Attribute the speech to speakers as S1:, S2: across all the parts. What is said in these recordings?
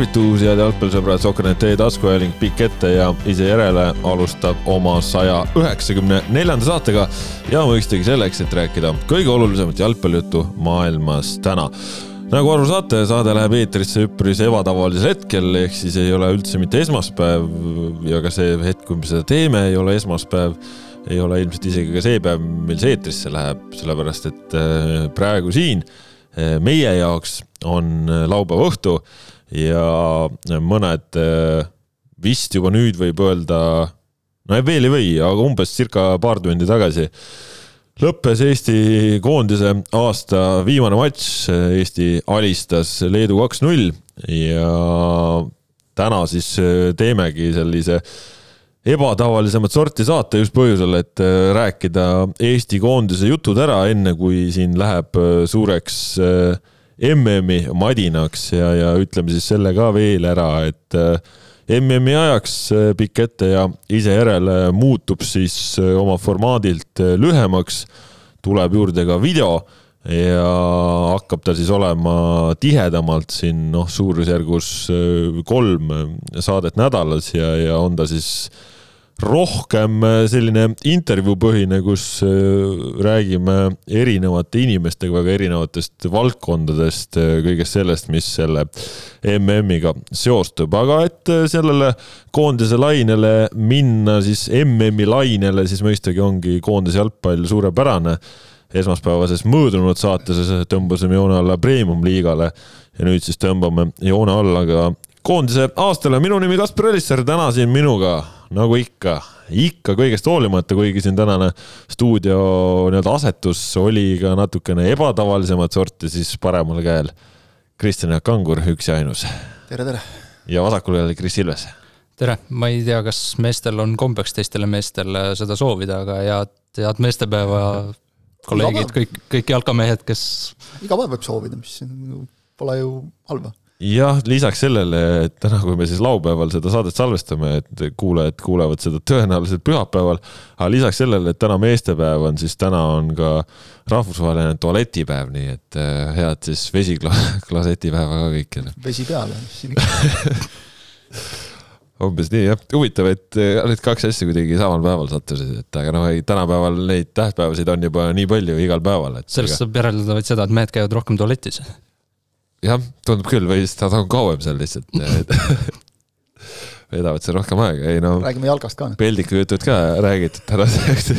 S1: tervitus, head jalgpallisõbrad, Sokker.net taskuhääling pikk ette ja ise järele alustab oma saja üheksakümne neljanda saatega. Ja mõistagi selleks, et rääkida kõige olulisemat jalgpallijuttu maailmas täna. Nagu aru saate, saade läheb eetrisse üpris ebatavalisel hetkel, ehk siis ei ole üldse mitte esmaspäev ja ka see hetk, kui me seda teeme, ei ole esmaspäev. ei ole ilmselt isegi ka see päev, mil see eetrisse läheb, sellepärast et äh, praegu siin äh, meie jaoks on äh, laupäeva õhtu ja mõned vist juba nüüd võib öelda, no veel ei või, aga umbes circa paar tundi tagasi lõppes Eesti koondise aasta viimane matš, Eesti alistas Leedu kaks-null ja täna siis teemegi sellise ebatavalisemat sorti saate just põhjusel, et rääkida Eesti koondise jutud ära, enne kui siin läheb suureks MM-i madinaks ja, ja ütleme siis selle ka veel ära, et MM-i ajaks äh, pikk ette ja ise järele muutub siis äh, oma formaadilt äh, lühemaks, tuleb juurde ka video ja hakkab ta siis olema tihedamalt siin noh, suurusjärgus kolm saadet nädalas ja, ja on ta siis rohkem äh, selline intervjuupõhine, kus äh, räägime erinevate inimestega väga erinevatest valdkondadest, äh, kõigest sellest, mis selle MM-iga seostub, aga et sellele koondise lainele minna, siis MM-i lainele, siis mõistagi ongi koondise jalgpall suurepärane esmaspäevases möödunud saates tõmbasime joone alla premium-liigale ja nüüd siis tõmbame joone alla ka koondise aastale. minu nimi Kaspar Elisser, täna siin minuga nagu ikka, ikka kõigest hoolimata, kuigi siin tänane stuudio nii-öelda asetus oli ka natukene ebatavalisemat sorti, siis paremal käel Kristjan Jaak Kangur, üks ja ainus.
S2: tere, tere!
S1: ja vasakul käel Kris Ilves.
S3: tere, ma ei tea, kas meestel on kombeks teistele meestele seda soovida, aga head, head meestepäeva kolleegid, kõik, kõik jalkamehed, kes.
S2: iga päev võib soovida, mis pole ju halba
S1: jah, lisaks sellele, et täna, kui me siis laupäeval seda saadet salvestame, et kuulajad kuulevad seda tõenäoliselt pühapäeval, aga lisaks sellele, et täna meestepäev on, siis täna on ka rahvusvaheline tualetipäev, nii et äh, head siis vesiklaasetipäeva ka kõikidele.
S2: vesi peale
S1: umbes nii jah, huvitav, et äh, need kaks asja kuidagi samal päeval sattusid, et aga noh, tänapäeval neid tähtpäevasid on juba nii palju igal päeval, et.
S3: sellest saab järeldada vaid seda, et mehed käivad rohkem tualetis
S1: jah, tundub küll või siis nad on kauem seal lihtsalt veedavad seal rohkem aega, ei no.
S2: räägime jalgast ka.
S1: peldiku jutud ka räägitud tänaseks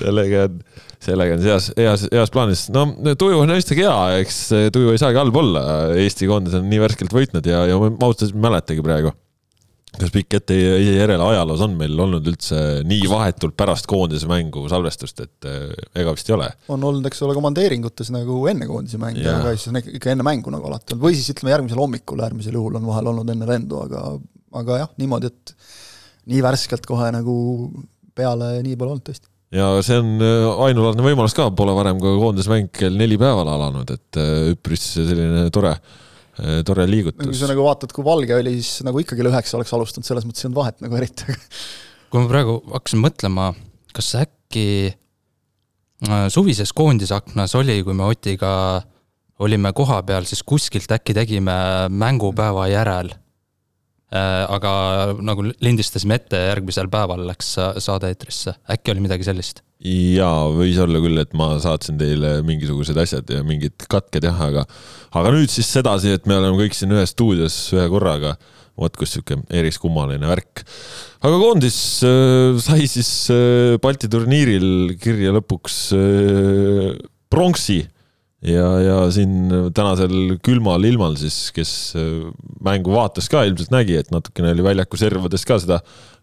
S1: sellega on, sellega on heas, heas, heas plaanis. no tuju on mõistagi hea, eks tuju ei saagi halb olla. Eesti koondis on nii värskelt võitnud ja, ja ma ausalt öeldes ei mäletagi praegu kas pikk ette järele ajaloos on meil olnud üldse nii vahetult pärast koondise mängu salvestust, et äh, ega vist ei ole?
S2: on olnud, eks ole, komandeeringutes nagu enne koondise mängu yeah., aga siis ikka enne mängu nagu alati olnud, või siis ütleme, järgmisel hommikul äärmisel juhul on vahel olnud enne lendu, aga aga jah, niimoodi, et nii värskelt kohe nagu peale nii pole olnud tõesti
S1: ja see on äh, ainulaadne võimalus ka, pole varem ka koondismäng kell neli päeval alanud, et äh, üpris selline tore tore liigutus.
S2: kui sa nagu vaatad, kui valge oli, siis nagu ikkagi kell üheksa oleks alustanud, selles mõttes ei olnud vahet nagu eriti
S3: kui ma praegu hakkasin mõtlema, kas äkki äh, suvises koondisaknas oli, kui me Otiga olime kohapeal, siis kuskilt äkki tegime mängupäeva järel. Äh, aga nagu lindistasime ette järgmisel päeval läks saade eetrisse, äkki oli midagi sellist?
S1: Jaa, võis olla küll, et ma saatsin teile mingisugused asjad ja mingid katked jah, aga, aga nüüd siis sedasi, et me oleme kõik siin ühes stuudios ühe korraga. vot kus sihuke eriskummaline värk. aga koondis äh, sai siis äh, Balti turniiril kirja lõpuks äh, pronksi ja, ja siin tänasel külmal ilmal siis, kes äh, mängu vaatas ka ilmselt nägi, et natukene oli väljaku servades ka seda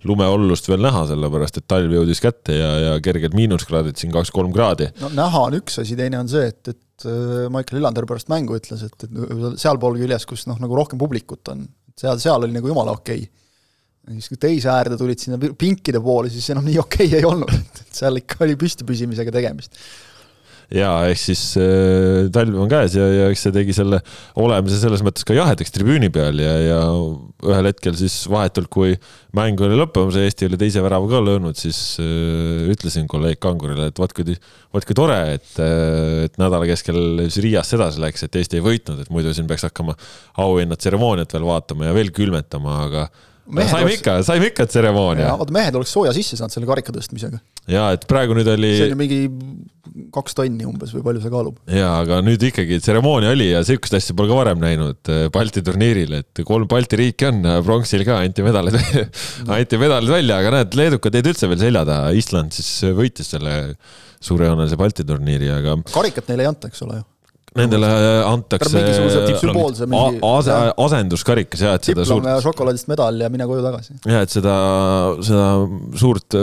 S1: lumeollust veel näha, sellepealast et talv jõudis kätte ja, ja kerged miinuskraadid siin kaks-kolm kraadi.
S2: no näha on üks asi, teine on see, et, et äh, Michael Illander pärast mängu ütles, et, et sealpool küljes, kus noh, nagu rohkem publikut on, seal, seal oli nagu jumala okei okay. siis, kui teise äärde tulid sinna pinkide poole, siis enam nii okei okay ei olnud, et seal ikka oli püstipüsimisega tegemist
S1: ja ehk siis äh, talv on käes ja, ja eks see tegi selle olemise selles mõttes ka jahedaks tribüüni peal ja, ja ühel hetkel siis vahetult, kui mäng oli lõppemas ja Eesti oli teise värava ka löönud, siis äh, ütlesin kolleeg Kangurile, et vaat kui, vaat kui tore, et, äh, et nädala keskel siis Riiast edasi läks, et Eesti ei võitnud, et muidu siin peaks hakkama auhinnatseremooniat veel vaatama ja veel külmetama, aga saime ikka, saime ikka tseremoonia.
S2: vaata, mehed oleks sooja sisse saanud selle karika tõstmisega.
S1: ja et praegu nüüd oli.
S2: see on ju mingi kaks tonni umbes või palju see kaalub.
S1: ja, aga nüüd ikkagi tseremoonia oli ja sihukest asja pole ka varem näinud äh, Balti turniiril, et kolm Balti riiki on, pronksil ka anti medalid anti medalid välja, aga näed, leedukad jäid üldse veel selja taha, Island siis võitis selle suurejoonelise Balti turniiri, aga.
S2: karikat neile ei anta, eks ole ju
S1: Nendele antakse ase, asenduskarikas ja et
S2: seda suurt. šokolaadist medal ja mine koju tagasi.
S1: ja et seda, seda suurt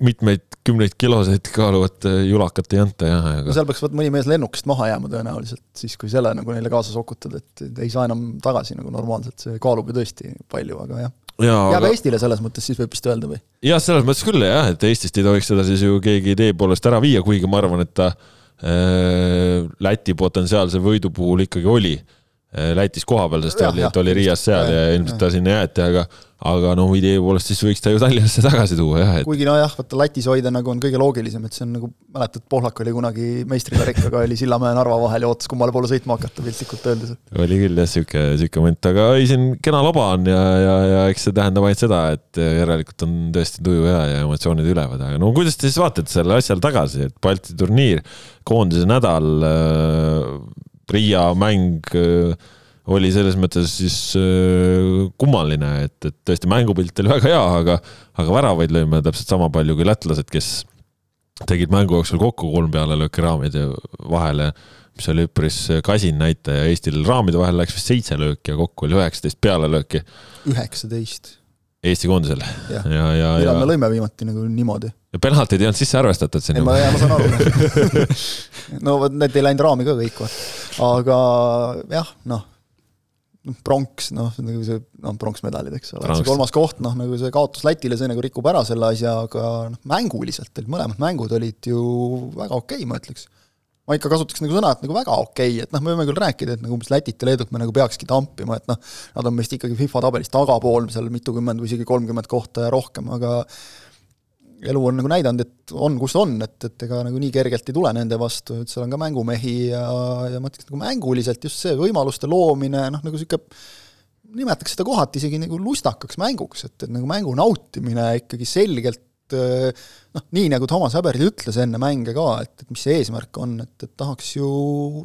S1: mitmeid kümneid kiloseid kaaluvat julakat ei anta jah
S2: aga.... no seal peaks mõni mees lennukist maha jääma tõenäoliselt, siis kui selle nagu neile kaasa sokutad, et ei saa enam tagasi nagu normaalselt, see kaalub ju tõesti palju, aga jah jääb aga... Eestile selles mõttes siis võib vist öelda või?
S1: jah, selles mõttes küll jah, et Eestist ei tohiks seda siis ju keegi idee poolest ära viia, kuigi ma arvan, et ta Äh, Läti potentsiaalse võidu puhul ikkagi oli. äh, Lätis kohapeal, sest ta oli, et oli Riias seal ja, ja ilmselt ta sinna jäeti, aga aga noh, idee poolest siis võiks ta ju Tallinnasse tagasi tuua jah et....
S2: kuigi nojah, vaata Lätis hoida nagu on kõige loogilisem, et see on nagu, mäletad, Pohlak oli kunagi meistrikarikaga oli Sillamäe ja Narva vahel ja ootas, kummale poole sõitma hakata piltlikult öeldes.
S1: oli küll jah, sihuke, sihuke moment, aga ei, siin kena loba on ja, ja, ja eks see tähendab ainult seda, et järelikult on tõesti tuju hea ja emotsioonid ülevad, aga no kuidas te siis vaatate sellele asjale tagasi, et Balti turniir koondise nädal äh,, Riia mäng äh, oli selles mõttes siis äh, kummaline, et, et tõesti mängupilt oli väga hea, aga, aga väravaid lõime täpselt sama palju kui lätlased, kes tegid mängu jooksul kokku kolm pealelööki raamide vahele, mis oli üpris kasin näitaja. Eestil raamide vahel läks vist seitse lööki ja kokku oli üheksateist pealelööki.
S2: üheksateist.
S1: Eesti koondisel.
S2: ja, ja, ja. millal me lõime viimati nagu niimoodi?
S1: ja penaltid ei olnud sisse arvestatud siin.
S2: ei, ma, ma saan aru no vot, need ei läinud raami ka kõik, aga jah, noh, pronks, noh, nagu see, noh, pronksmedalid, eks ole, see kolmas koht, noh, nagu see kaotus Lätile, see nagu rikub ära selle asja, aga noh, mänguliselt olid mõlemad mängud olid ju väga okei okay,, ma ütleks. ma ikka kasutaks nagu sõna, et nagu väga okei okay., et noh, me võime küll rääkida, et nagu umbes Lätit ja Leedut me nagu peakski tampima, et noh, nad on meist ikkagi FIFA tabelis tagapool, seal mitukümmend või isegi kolmkümmend kohta ja rohkem, aga elu on nagu näidanud, et on, kus on, et, et ega nagu nii kergelt ei tule nende vastu, et seal on ka mängumehi ja, ja ma ütleks nagu mänguliselt just see võimaluste loomine, noh nagu niisugune nimetaks seda kohati isegi nagu lustakaks mänguks, et, et nagu mängu nautimine ikkagi selgelt noh, nii nagu Toomas Häberli ütles enne mänge ka, et, et mis see eesmärk on, et, et tahaks ju,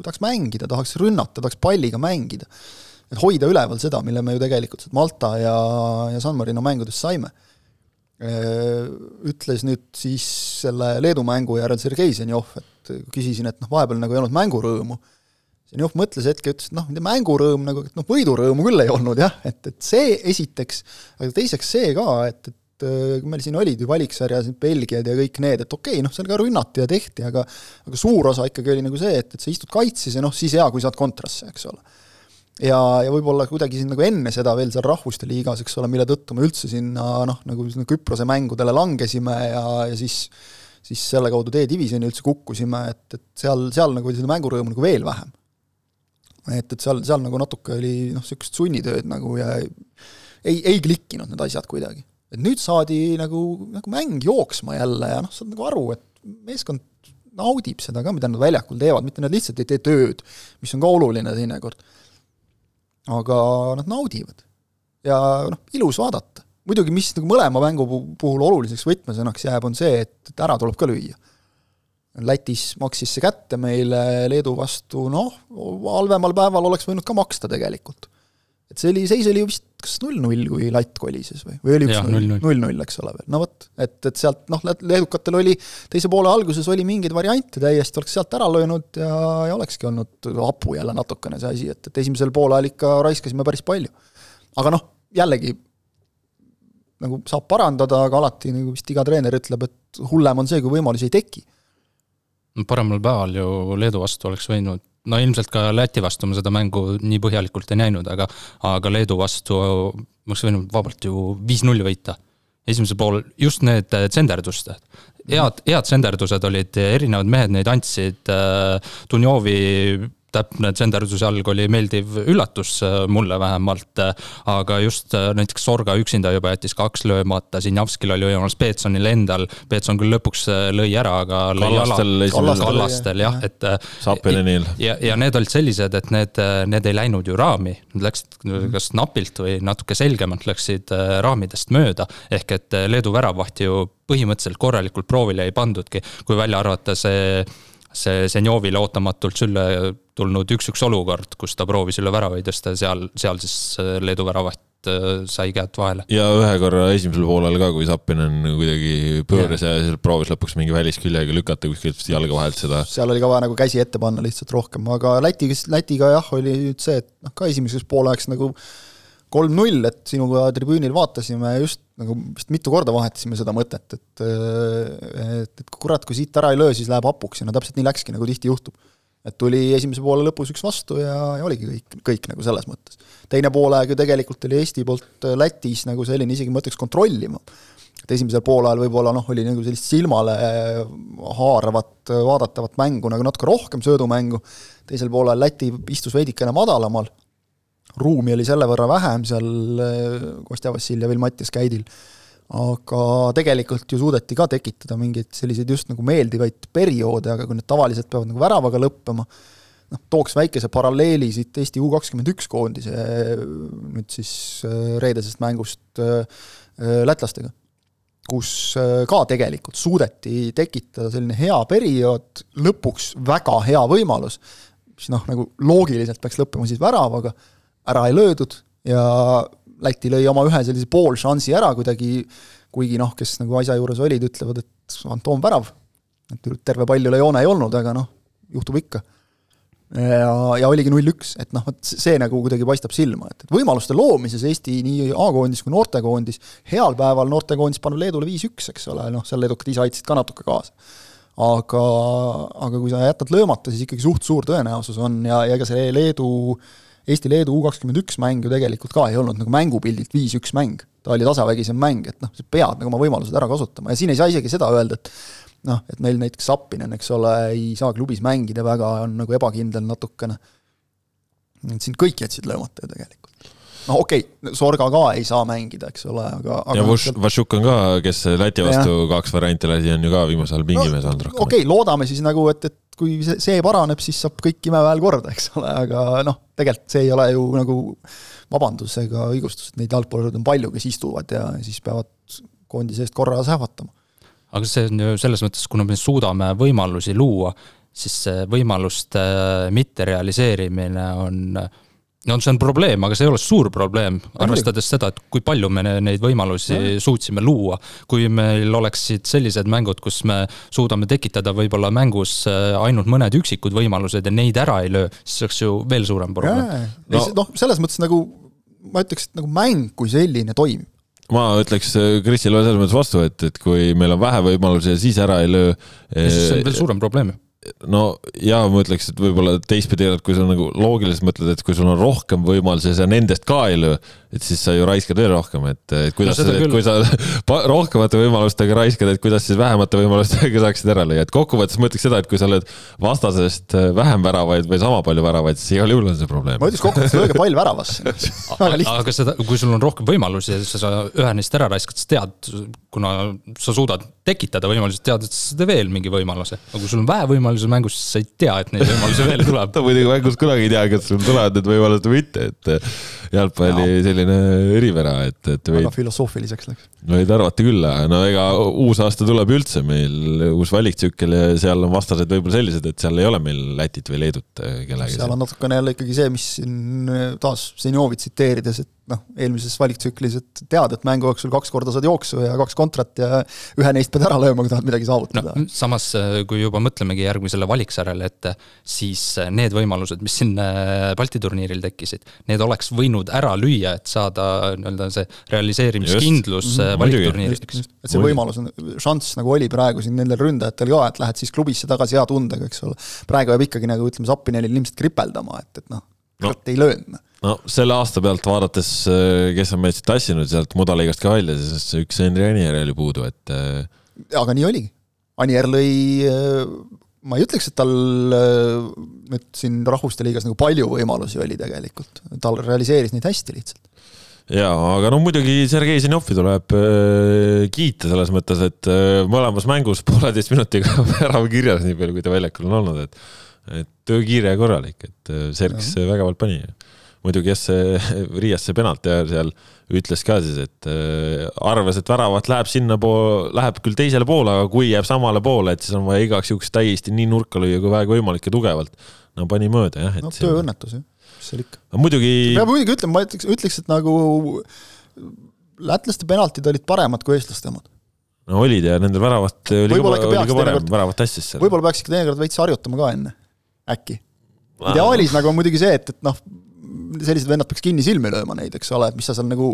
S2: tahaks mängida, tahaks rünnata, tahaks palliga mängida. et hoida üleval seda, mille me ju tegelikult Malta ja, ja San Marino mängudest saime ütles nüüd siis selle Leedu mängu järel Sergei Zenjov, et küsisin, et noh, vahepeal nagu ei olnud mängurõõmu. Zenjov mõtles hetke, ütles, et noh, mängurõõm nagu, et noh, võidurõõmu küll ei olnud jah, et, et see esiteks, aga teiseks see ka, et, et äh, meil siin olid ju valiksarjas Belgiad ja kõik need, et okei okay,, noh, seal ka rünnati ja tehti, aga aga suur osa ikkagi oli nagu see, et, et sa istud kaitses ja noh, siis hea, kui saad kontrasse, eks ole ja, ja võib-olla kuidagi siin nagu enne seda veel seal Rahvuste Liigas, eks ole, mille tõttu me üldse sinna noh, nagu sinna Küprose mängudele langesime ja, ja siis siis selle kaudu D-divisjoni üldse kukkusime, et, et seal, seal nagu oli seda mängurõõmu nagu veel vähem. et, et seal, seal nagu natuke oli noh, niisugust sunnitööd nagu ja ei, ei klikkinud need asjad kuidagi. et nüüd saadi nagu, nagu mäng jooksma jälle ja noh, saad nagu aru, et meeskond naudib seda ka, mida nad väljakul teevad, mitte nad lihtsalt ei tee tööd, mis on ka oluline teinekord aga nad naudivad. ja noh, ilus vaadata. muidugi, mis nagu mõlema mängu puhul oluliseks võtmesõnaks jääb, on see, et, et ära tuleb ka lüüa. Lätis maksis see kätte meile Leedu vastu, noh, halvemal päeval oleks võinud ka maksta tegelikult et see oli, seis oli vist kas null-null, kui latt kolises või, või oli üks null-null, eks ole veel, no vot, et, et sealt noh, leedukatel oli, teise poole alguses oli mingeid variante täiesti, oleks sealt ära löönud ja, ja olekski olnud hapu jälle natukene see asi, et, et esimesel poolajal ikka raiskasime päris palju. aga noh, jällegi nagu saab parandada, aga alati nagu vist iga treener ütleb, et hullem on see, kui võimalusi ei teki.
S3: paremal päeval ju Leedu vastu oleks võinud no ilmselt ka Läti vastu ma seda mängu nii põhjalikult ei näinud, aga, aga Leedu vastu ma oleks võinud vabalt ju viis-null võita. esimesel pool just need tsenderdused, head, head senderdused olid, erinevad mehed neid andsid, Dunjovi täpne tsenderduse jalg oli meeldiv üllatus äh, mulle vähemalt. Äh, aga just äh, näiteks Sorga üksinda juba jättis kaks löömata, Sinjavskil oli võimalus Peetsonil endal. Peetson küll lõpuks lõi ära, aga lõi
S1: kallastel,
S3: ala. kallastel jah, et.
S1: Sappelinil.
S3: ja, ja need olid sellised, et need, need ei läinud ju raami. Nad läksid kas napilt või natuke selgemalt läksid raamidest mööda. ehk et Leedu väravvaht ju põhimõtteliselt korralikult proovile ei pandudki, kui välja arvata see see Zenjovile ootamatult sülle tulnud üks-üks olukord, kus ta proovis üle väravaid tõsta ja seal, seal siis äh, Leedu väravaht äh, sai käed vahele.
S1: ja ühe korra esimesel poolel ka, kui Zappinen kuidagi pööras ja, ja proovis lõpuks mingi välisküljega lükata kuskilt jalge vahelt seda.
S2: seal oli ka vaja nagu käsi ette panna lihtsalt rohkem, aga Läti, Lätiga jah, oli nüüd see, et noh, ka esimeses pooleks nagu kolm-null, et sinuga tribüünil vaatasime just nagu vist mitu korda vahetasime seda mõtet, et et, et kurat, kui siit ära ei löö, siis läheb hapuks ja no täpselt nii läkski, nagu tihti juhtub et tuli esimese poole lõpus üks vastu ja, ja oligi kõik, kõik nagu selles mõttes. teine poolaeg ju tegelikult oli Eesti poolt Lätis nagu selline isegi ma ütleks kontrollima. et esimesel poolajal võib-olla noh, oli nagu sellist silmale haaravat, vaadatavat mängu nagu natuke rohkem söödumängu, teisel poolel Läti istus veidikene madalamal, ruumi oli selle võrra vähem seal Kostja Vassiljevil, Mattias Käidil. Aga tegelikult ju suudeti ka tekitada mingeid selliseid just nagu meeldivaid perioode, aga kui need tavaliselt peavad nagu väravaga lõppema, noh, tooks väikese paralleeli siit Eesti U kakskümmend üks koondise nüüd siis äh, reedesest mängust lätlastega, kus ka tegelikult suudeti tekitada selline hea periood, lõpuks väga hea võimalus, mis noh, nagu loogiliselt peaks lõppema siis väravaga, ära ei löödud ja Läti lõi oma ühe sellise poolšansi ära kuidagi, kuigi noh, kes nagu asja juures olid, ütlevad, et Anton värav, et terve pall üle joone ei olnud, aga noh, juhtub ikka. ja, ja oligi null-üks, et noh, vot see nagu kuidagi paistab silma, et, et võimaluste loomises Eesti nii A-koondis kui noortekoondis, heal päeval noortekoondis pannud Leedule viis-üks, eks ole, noh, seal leedukad ise aitasid ka natuke kaasa aga, aga kui sa jätad löömata, siis ikkagi suht suur tõenäosus on ja, ja ega see Leedu Eesti-Leedu U kakskümmend üks mäng ju tegelikult ka ei olnud nagu mängupildilt viis-üks mäng. ta oli tasavägisem mäng, et noh, sa pead nagu oma võimalused ära kasutama ja siin ei saa isegi seda öelda, et noh, et meil näiteks Zappinen, eks ole, ei saa klubis mängida väga, on nagu ebakindel natukene. et siin kõik jätsid löömata ju tegelikult noh, okei okay,, Sorga ka ei saa mängida, eks ole, aga, aga
S1: ja Vašuk on ka, kes Läti vastu ja. kaks varianti lasi, on ju ka viimasel ajal pingimees no, olnud rohkem.
S2: okei okay,, loodame siis nagu, et, et kui see, see paraneb, siis saab kõik imeväel korda, eks ole, aga noh, tegelikult see ei ole ju nagu vabandus ega õigustus, et neid jalgpallureid on palju, kes istuvad ja siis peavad koondise eest korra sähvatama.
S3: aga see on ju selles mõttes, kuna me suudame võimalusi luua, siis see võimaluste mitterealiseerimine on äh, no see on probleem, aga see ei ole suur probleem, arvestades seda, et kui palju me neid võimalusi ja. suutsime luua. kui meil oleksid sellised mängud, kus me suudame tekitada võib-olla mängus äh, ainult mõned üksikud võimalused ja neid ära ei löö, siis oleks ju veel suurem probleem.
S2: noh no, selles mõttes nagu ma ütleks, et nagu mäng kui selline toimib
S1: ma ütleks äh, Krisile selles mõttes vastu, et, et kui meil on vähe võimalusi ja siis ära ei löö.
S3: siis see on veel suurem probleem ju
S1: no jaa, ma ütleks, et võib-olla teistpidi, et kui sa nagu loogiliselt mõtled, et kui sul on rohkem võimalusi ja sa nendest ka ei löö, et siis sa ju raiskad veel rohkem, et, et kuidas no, sa, kui sa rohkemate võimalustega raiskad, et kuidas siis vähemate võimalustega saaksid ära lüüa, et kokkuvõttes ma ütleks seda, et kui sa lööd vastasest vähem väravaid või sama palju väravaid, siis igal juhul on see probleem.
S2: ma ütleks kokkuvõttes lööge pall väravasse
S3: aga seda, kui sul on rohkem võimalusi ja sa ühe neist ära raiskad, siis tead, kuna sa suudad tekitada võimalusi, tead, et sa teed veel mingi võimaluse. aga kui sul on vähe võimalusi mängus, siis sa ei tea, et neid võimalusi veel tuleb
S1: muidugi mängus kunagi ei tea, kas sul tulevad need võimalused või mitte, et jalgpalli selline selline eripära, et, et
S2: võib. väga filosoofiliseks läks.
S1: võid arvata küll, no ega uus aasta tuleb üldse meil uus valiktsükkel ja seal on vastased võib-olla sellised, et seal ei ole meil Lätit või Leedut kellegagi.
S2: seal on natukene jälle ikkagi see, mis siin äh, taas Zenjovi tsiteerides, et noh, eelmises valiktsüklis, et tead, et mängu jooksul kaks korda saad jooksu ja kaks kontrat ja ühe neist pead ära lööma, kui tahad midagi saavutada
S3: no,. samas, äh, kui juba mõtlemegi järgmisele valiksarjale ette, siis äh, need võimalused, mis siin äh, Balti turniiril tekkisid, need oleks võinud ära lüüa, et saada nii-öelda see realiseerimiskindlus mhm. valikturniiriks.
S2: et see võimalus on, šanss nagu oli praegu siin nendel ründajatel ka, et lähed siis klubisse tagasi hea tundega, eks ole. praegu jääb ikkagi nagu ütleme, Zappinenil ilmselt kripeldama, et, et noh no., ei löönud
S1: no selle aasta pealt vaadates, äh, kes on meid tassinud sealt mudaliigast ka välja, siis üks Henri Anier oli puudu, et.
S2: Äh, aga nii oligi Anier lõi, ma ei ütleks, et tal nüüd siin Rahvuste Liigas nagu palju võimalusi oli tegelikult, ta realiseeris neid hästi lihtsalt
S1: jaa, aga no muidugi Sergei Zenjovi tuleb äh, kiita selles mõttes, et äh, mõlemas mängus pooleteist minutiga värav kirjas, nii palju kui ta väljakul on olnud, et et töökiire korralik, et äh, Serks ja. vägevalt pani. Muidugi jah, see Riias see penalti ajal seal ütles ka siis, et äh, arvas, et väravat läheb sinnapoole, läheb küll teisele poole, aga kui jääb samale poole, et siis on vaja igaks juhuks täiesti nii nurka lüüa kui vähegi võimalik ja tugevalt. no pani mööda jah.
S2: no tööõnnetus jah mis seal ikka.
S1: muidugi.
S2: peab muidugi ütlema, ma ütleks, ütleks, et nagu lätlaste penaltid olid paremad kui eestlaste omad.
S1: no olid ja nendel väravat oli ka, oli ka parem, väravat tassis seal.
S2: võib-olla peaks ikka teinekord veits harjutama ka enne, äkki. ideaalis nagu on muidugi see, et, et noh, sellised vennad peaks kinni silmi lööma neid, eks ole, et mis sa seal nagu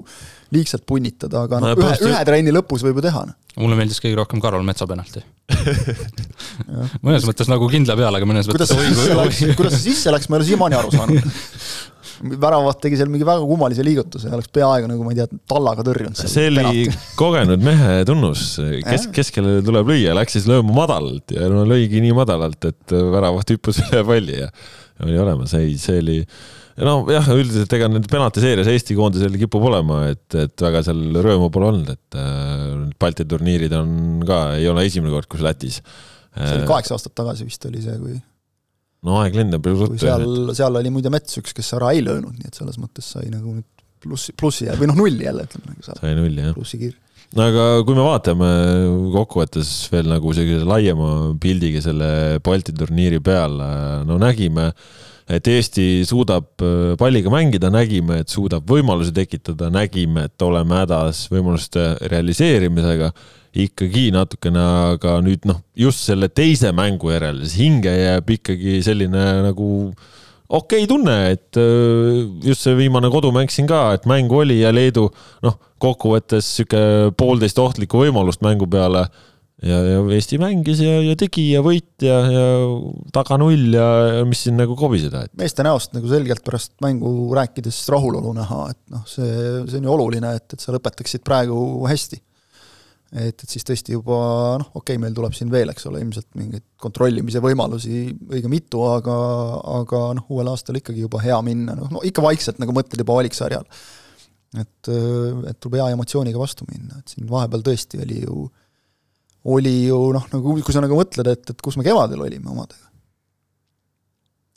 S2: liigselt punnitad, aga no, no ühe, ühe trenni lõpus võib ju teha. Noh.
S3: mulle meeldis kõige rohkem Karol Metsa penalti. Mõnes mõttes nagu kindla peale, aga mõnes
S2: kuidas
S3: mõttes
S2: kuidas see sisse läks, kuidas see sisse läks, ma ei ole siiamaani aru saanud. Väravat tegi seal mingi väga kummalise liigutuse ja oleks peaaegu nagu ma ei tea, tallaga tõrjunud.
S1: see oli kogenud mehe tunnus, kes, keskele tuleb lüüa, läks siis lööma madalalt ja no lõigi nii madalalt, et väravat hüppas üle palli ja oli olemas, ei, see oli nojah, üldiselt ega nüüd penaltiseerias Eesti koondisel kipub olema, et, et väga seal rõõmu pole olnud, et äh, Balti turniirid on ka, ei ole esimene kord, kus Lätis.
S2: see oli äh, kaheksa aastat tagasi vist oli see, kui
S1: no aeg lendab ju
S2: ruttu. seal, seal oli muide Mets üks, kes ära ei löönud, nii et selles mõttes sai nagu nüüd plussi, plussi või noh, nulli jälle ütleme nagu.
S1: sai nulli, jah.
S2: plussikirj
S1: no aga kui me vaatame kokkuvõttes veel nagu sellise laiema pildiga selle Balti turniiri peale, no nägime äh, et Eesti suudab äh, palliga mängida, nägime, et suudab võimalusi tekitada, nägime, et oleme hädas võimaluste realiseerimisega. Ikkagi natukene, aga nüüd noh, just selle teise mängu järel, siis hinge jääb ikkagi selline nagu okei okay tunne, et äh, just see viimane kodumäng siin ka, et mängu oli ja Leedu noh, kokkuvõttes sihuke poolteist ohtlikku võimalust mängu peale ja, ja Eesti mängis ja, ja tegi ja võit ja, ja taga null ja, ja mis siin nagu kobiseda, et.
S2: meeste näost nagu selgelt pärast mängu rääkides rahulolu näha, et noh, see, see on ju oluline, et, et sa lõpetaksid praegu hästi. et, et siis tõesti juba noh, okei okay,, meil tuleb siin veel, eks ole, ilmselt mingeid kontrollimise võimalusi õige mitu, aga, aga noh, uuel aastal ikkagi juba hea minna, noh, no ikka vaikselt nagu mõtled juba valiksarjal. et, et tuleb hea emotsiooniga vastu minna, et siin vahepeal tõesti oli ju oli ju noh, nagu kui sa nagu mõtled, et, et kus me kevadel olime omadega.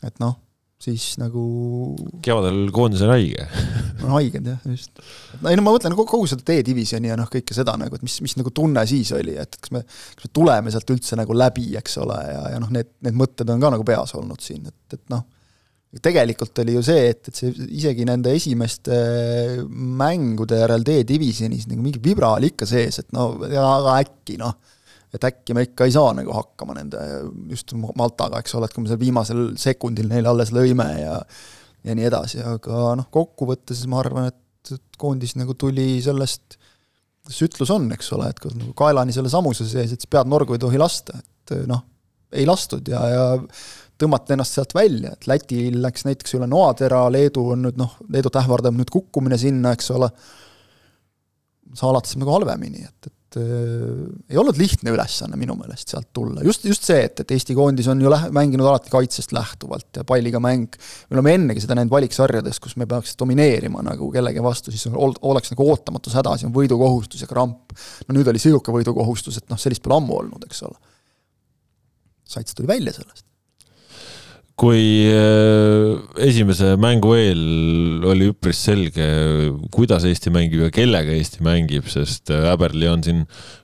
S2: et noh, siis nagu
S1: kevadel koondis on haige
S2: on haiged jah, just. no ei no ma mõtlen kogu, kogu seda D-divisjoni ja noh, kõike seda nagu, et mis, mis nagu tunne siis oli, et kas me, kas me tuleme sealt üldse nagu läbi, eks ole, ja, ja noh, need, need mõtted on ka nagu peas olnud siin, et, et noh, tegelikult oli ju see, et, et see isegi nende esimeste mängude järel D-divisjonis nagu mingi vibra oli ikka sees, et no aga äkki noh et äkki me ikka ei saa nagu hakkama nende just Maltaga, eks ole, et kui me seal viimasel sekundil neile alles lõime ja ja nii edasi, aga noh, kokkuvõttes ma arvan, et, koondis nagu tuli sellest, see ütlus on, eks ole, et kui nagu kaelani selle samuse sees, et siis pead norgu ei tohi lasta, et noh, ei lastud ja, ja tõmmati ennast sealt välja, et Lätil läks näiteks üle noatera, Leedu on nüüd noh, Leedut ähvardab nüüd kukkumine sinna, eks ole, Saalatas nagu halvemini, et, et et äh, ei olnud lihtne ülesanne minu meelest sealt tulla, just, just see, et, et Eesti koondis on ju lähe-, mänginud alati kaitsest lähtuvalt ja palliga mäng, me oleme ennegi seda näinud valiksarjades, kus me peaks domineerima nagu kellegi vastu, siis ol-, oleks nagu ootamatus hädas ja on võidukohustus ja kramp. no nüüd oli sihuke võidukohustus, et noh, sellist pole ammu olnud, eks ole. Sats tuli välja sellest
S1: kui äh, esimese mängu eel oli üpris selge, kuidas Eesti mängib ja kellega Eesti mängib, sest Äberli on siin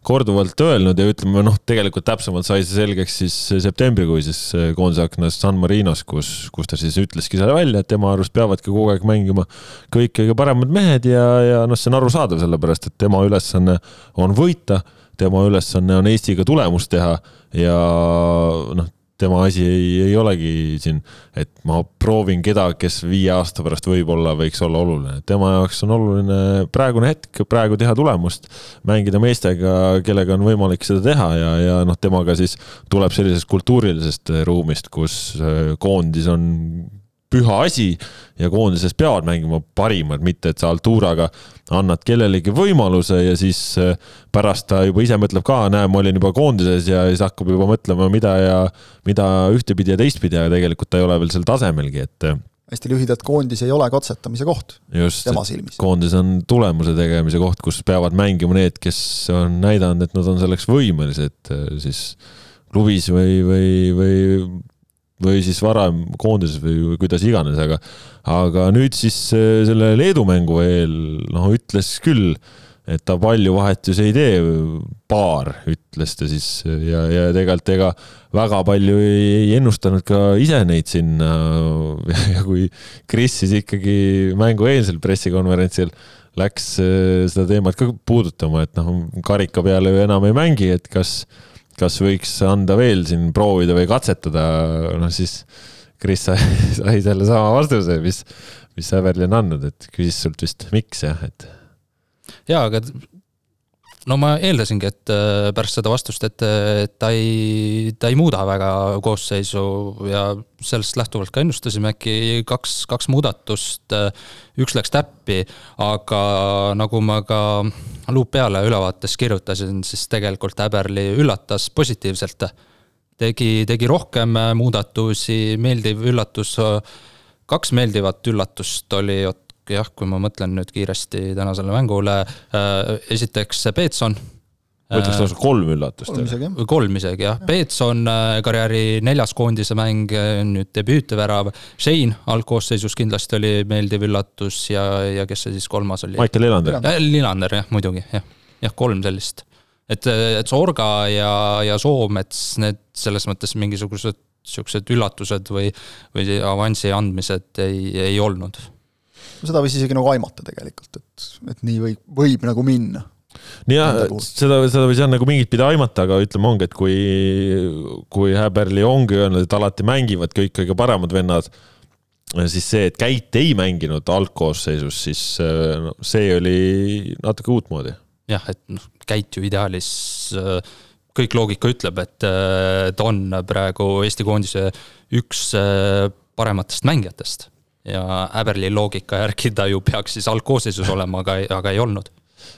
S1: korduvalt öelnud ja ütleme noh, tegelikult täpsemalt sai see selgeks siis septembrikuises koondise aknas San Marinos, kus, kus ta siis ütleski selle välja, et tema arust peavadki kogu aeg mängima kõik kõige paremad mehed ja, ja noh, see on arusaadav, sellepärast et tema ülesanne on võita, tema ülesanne on Eestiga tulemust teha ja noh tema asi ei, ei olegi siin, et ma proovin kedagi, kes viie aasta pärast võib-olla võiks olla oluline. tema jaoks on oluline praegune hetk, praegu teha tulemust, mängida meestega, kellega on võimalik seda teha ja, ja noh, temaga siis tuleb sellisest kultuurilisest ruumist, kus äh, koondis on püha asi ja koondises peavad mängima parimad, mitte et sa Alturaga annad kellelegi võimaluse ja siis äh, pärast ta juba ise mõtleb ka, näe, ma olin juba koondises ja siis hakkab juba mõtlema, mida ja mida ühtepidi ja teistpidi, aga tegelikult ta ei ole veel sel tasemelgi, et äh,
S2: hästi lühidalt, koondis ei ole katsetamise koht
S1: just,
S2: tema silmis.
S1: koondis on tulemuse tegemise koht, kus peavad mängima need, kes on näidanud, et nad on selleks võimelised, siis klubis või, või, või või siis varem koondises või, kuidas iganes, aga, aga nüüd siis äh, selle Leedu mängu eel, noh, ütles küll, et ta palju vahetusi ei tee, paar, ütles ta siis ja, ja tegelikult ega väga palju ei, ei ennustanud ka ise neid sinna. ja kui Kris siis ikkagi mängueelsel pressikonverentsil läks äh, seda teemat ka puudutama, et noh, karika peale ju enam ei mängi, et kas kas võiks anda veel siin proovida või katsetada, noh siis Kris sai, sai sellesama vastuse, mis, mis Häverli on andnud, et küsis sult vist, miks jah, et.
S3: jaa, aga no ma eeldasingi, et äh, pärast seda vastust, et, et ta ei, ta ei muuda väga koosseisu ja sellest lähtuvalt ka ennustasime äkki kaks, kaks muudatust. Äh, üks läks täppi, aga nagu ma ka luup peale ülevaates kirjutasin, siis tegelikult Äberli üllatas positiivselt. tegi, tegi rohkem muudatusi, meeldiv üllatus, kaks meeldivat üllatust oli, jah, kui ma mõtlen nüüd kiiresti tänasele mängule, äh, esiteks Peetson
S1: ma ütleks lausa kolm üllatust.
S2: kolm isegi jah.
S3: Peetson äh, karjääri neljas koondise mäng, äh, nüüd debüütvärav. Shane algkoosseisus kindlasti oli meeldiv üllatus ja, ja kes see siis kolmas oli?
S1: Maicel Lillander.
S3: Lillander jah, muidugi jah, jah kolm sellist. et, et Sorga ja, ja Soomets, need selles mõttes mingisugused siuksed üllatused või, või avansi andmised ei, ei olnud
S2: seda võis isegi nagu aimata tegelikult, et, et nii võib, võib nagu minna.
S1: nojah, seda, seda võis jah nagu mingit pidi aimata, aga ütleme ongi, et kui, kui Häberli ongi öelnud, et alati mängivad kõik kõige paremad vennad, siis see, et Käit ei mänginud algkoosseisus, siis no, see oli natuke uutmoodi.
S3: jah, et noh, Käit ju ideaalis kõik loogika ütleb, et ta on praegu Eesti koondise üks parematest mängijatest ja Äberli loogika järgi ta ju peaks siis algkoosseisus olema, aga, aga ei olnud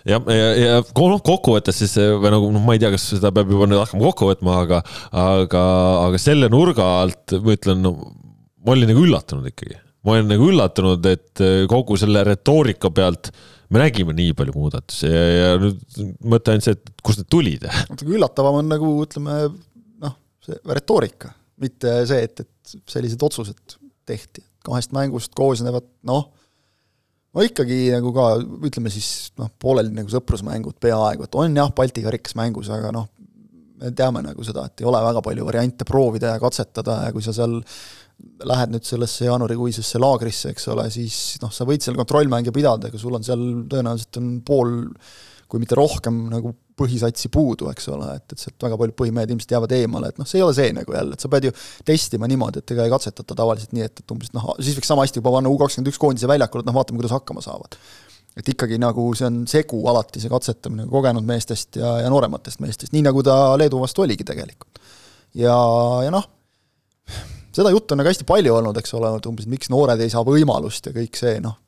S1: jah, ja, ja, ja noh, kokkuvõttes siis või nagu noh, ma ei tea, kas seda peab juba nüüd hakkama kokku võtma, aga, aga, aga selle nurga alt ma ütlen no,, ma olin nagu üllatunud ikkagi. ma olin nagu üllatunud, et kogu selle retoorika pealt me nägime nii palju muudatusi ja, ja nüüd mõte ainult see, et kust need tulid.
S2: natuke üllatavam on nagu ütleme noh, see retoorika, mitte see, et, et sellised otsused tehti kahest mängust koosnevad noh, no ikkagi nagu ka ütleme siis noh, pooleli nagu sõprusmängud peaaegu, et on jah, Balti karikas mängus, aga noh, me teame nagu seda, et ei ole väga palju variante proovida ja katsetada ja kui sa seal lähed nüüd sellesse jaanuarikuisesse laagrisse, eks ole, siis noh, sa võid seal kontrollmänge pidada, aga sul on seal tõenäoliselt on pool kui mitte rohkem nagu põhisatsi puudu, eks ole, et, et sealt väga paljud põhimehed ilmselt jäävad eemale, et noh, see ei ole see nagu jälle, et sa pead ju testima niimoodi, et ega ei katsetata tavaliselt nii, et, et umbes noh, siis võiks sama hästi juba panna U kakskümmend üks koondise väljakule, et noh, vaatame, kuidas hakkama saavad. et ikkagi nagu see on segu alati, see katsetamine kogenud meestest ja, ja noorematest meestest, nii nagu ta Leedu vastu oligi tegelikult. ja, ja noh, seda juttu on nagu hästi palju olnud, eks ole, et umbes miks noored ei saa võimalust ja kõik see, noh,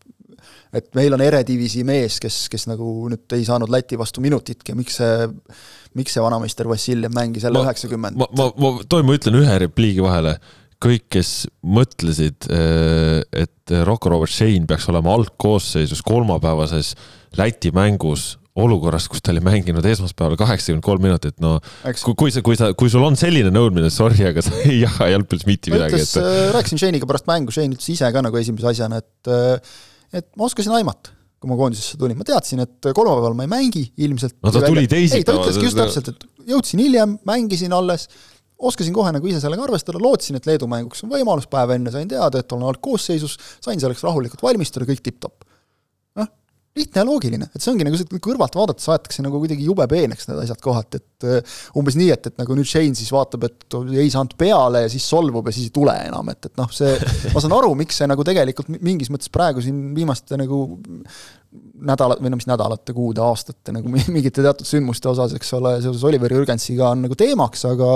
S2: et meil on erediviisi mees, kes, kes nagu nüüd ei saanud Läti vastu minutitki miks see, miks see vanameister Vassiljev mängis jälle üheksakümmend?
S1: ma, ma, ma, tohin, ma ütlen ühe repliigi vahele. kõik, kes mõtlesid, äh, et Rocco Robert Shane peaks olema algkoosseisus kolmapäevases Läti mängus olukorras, kus ta oli mänginud esmaspäeval kaheksakümmend kolm minutit, no Eks. kui, kui sa, kui sa, kui sul on selline nõudmine, sorry, aga sa ei jaga jalgpallis mitte midagi.
S2: et..., äh, rääkisin Shane'iga pärast mängu, Shane ütles ise ka nagu esimese asjana, et äh, et ma oskasin aimata, kui ma koondisesse tulin, ma teadsin, et kolmapäeval ma ei mängi ilmselt.
S1: no ta tuli teisipäeval.
S2: ei, ta ütleski just täpselt, et jõudsin hiljem, mängisin alles, oskasin kohe nagu ise sellega arvestada, lootsin, et Leedu mänguks on võimalus, päev enne sain teada, et olen algkoosseisus, sain selleks rahulikult valmistuda, kõik tipp-topp lihtne ja loogiline, et see ongi nagu kõrvalt vaadates aetakse nagu kuidagi jube peeneks need asjad kohati, et uh, umbes nii, et, et nagu nüüd Shane siis vaatab, et ei saanud peale ja siis solvub ja siis ei tule enam, et, et noh, see, ma saan aru, miks see nagu tegelikult mingis mõttes praegu siin viimaste nagu nädalat, või no mis nädalate, kuude, aastate nagu mingite teatud sündmuste osas, eks ole, seoses Oliver Jürgensiga on nagu teemaks, aga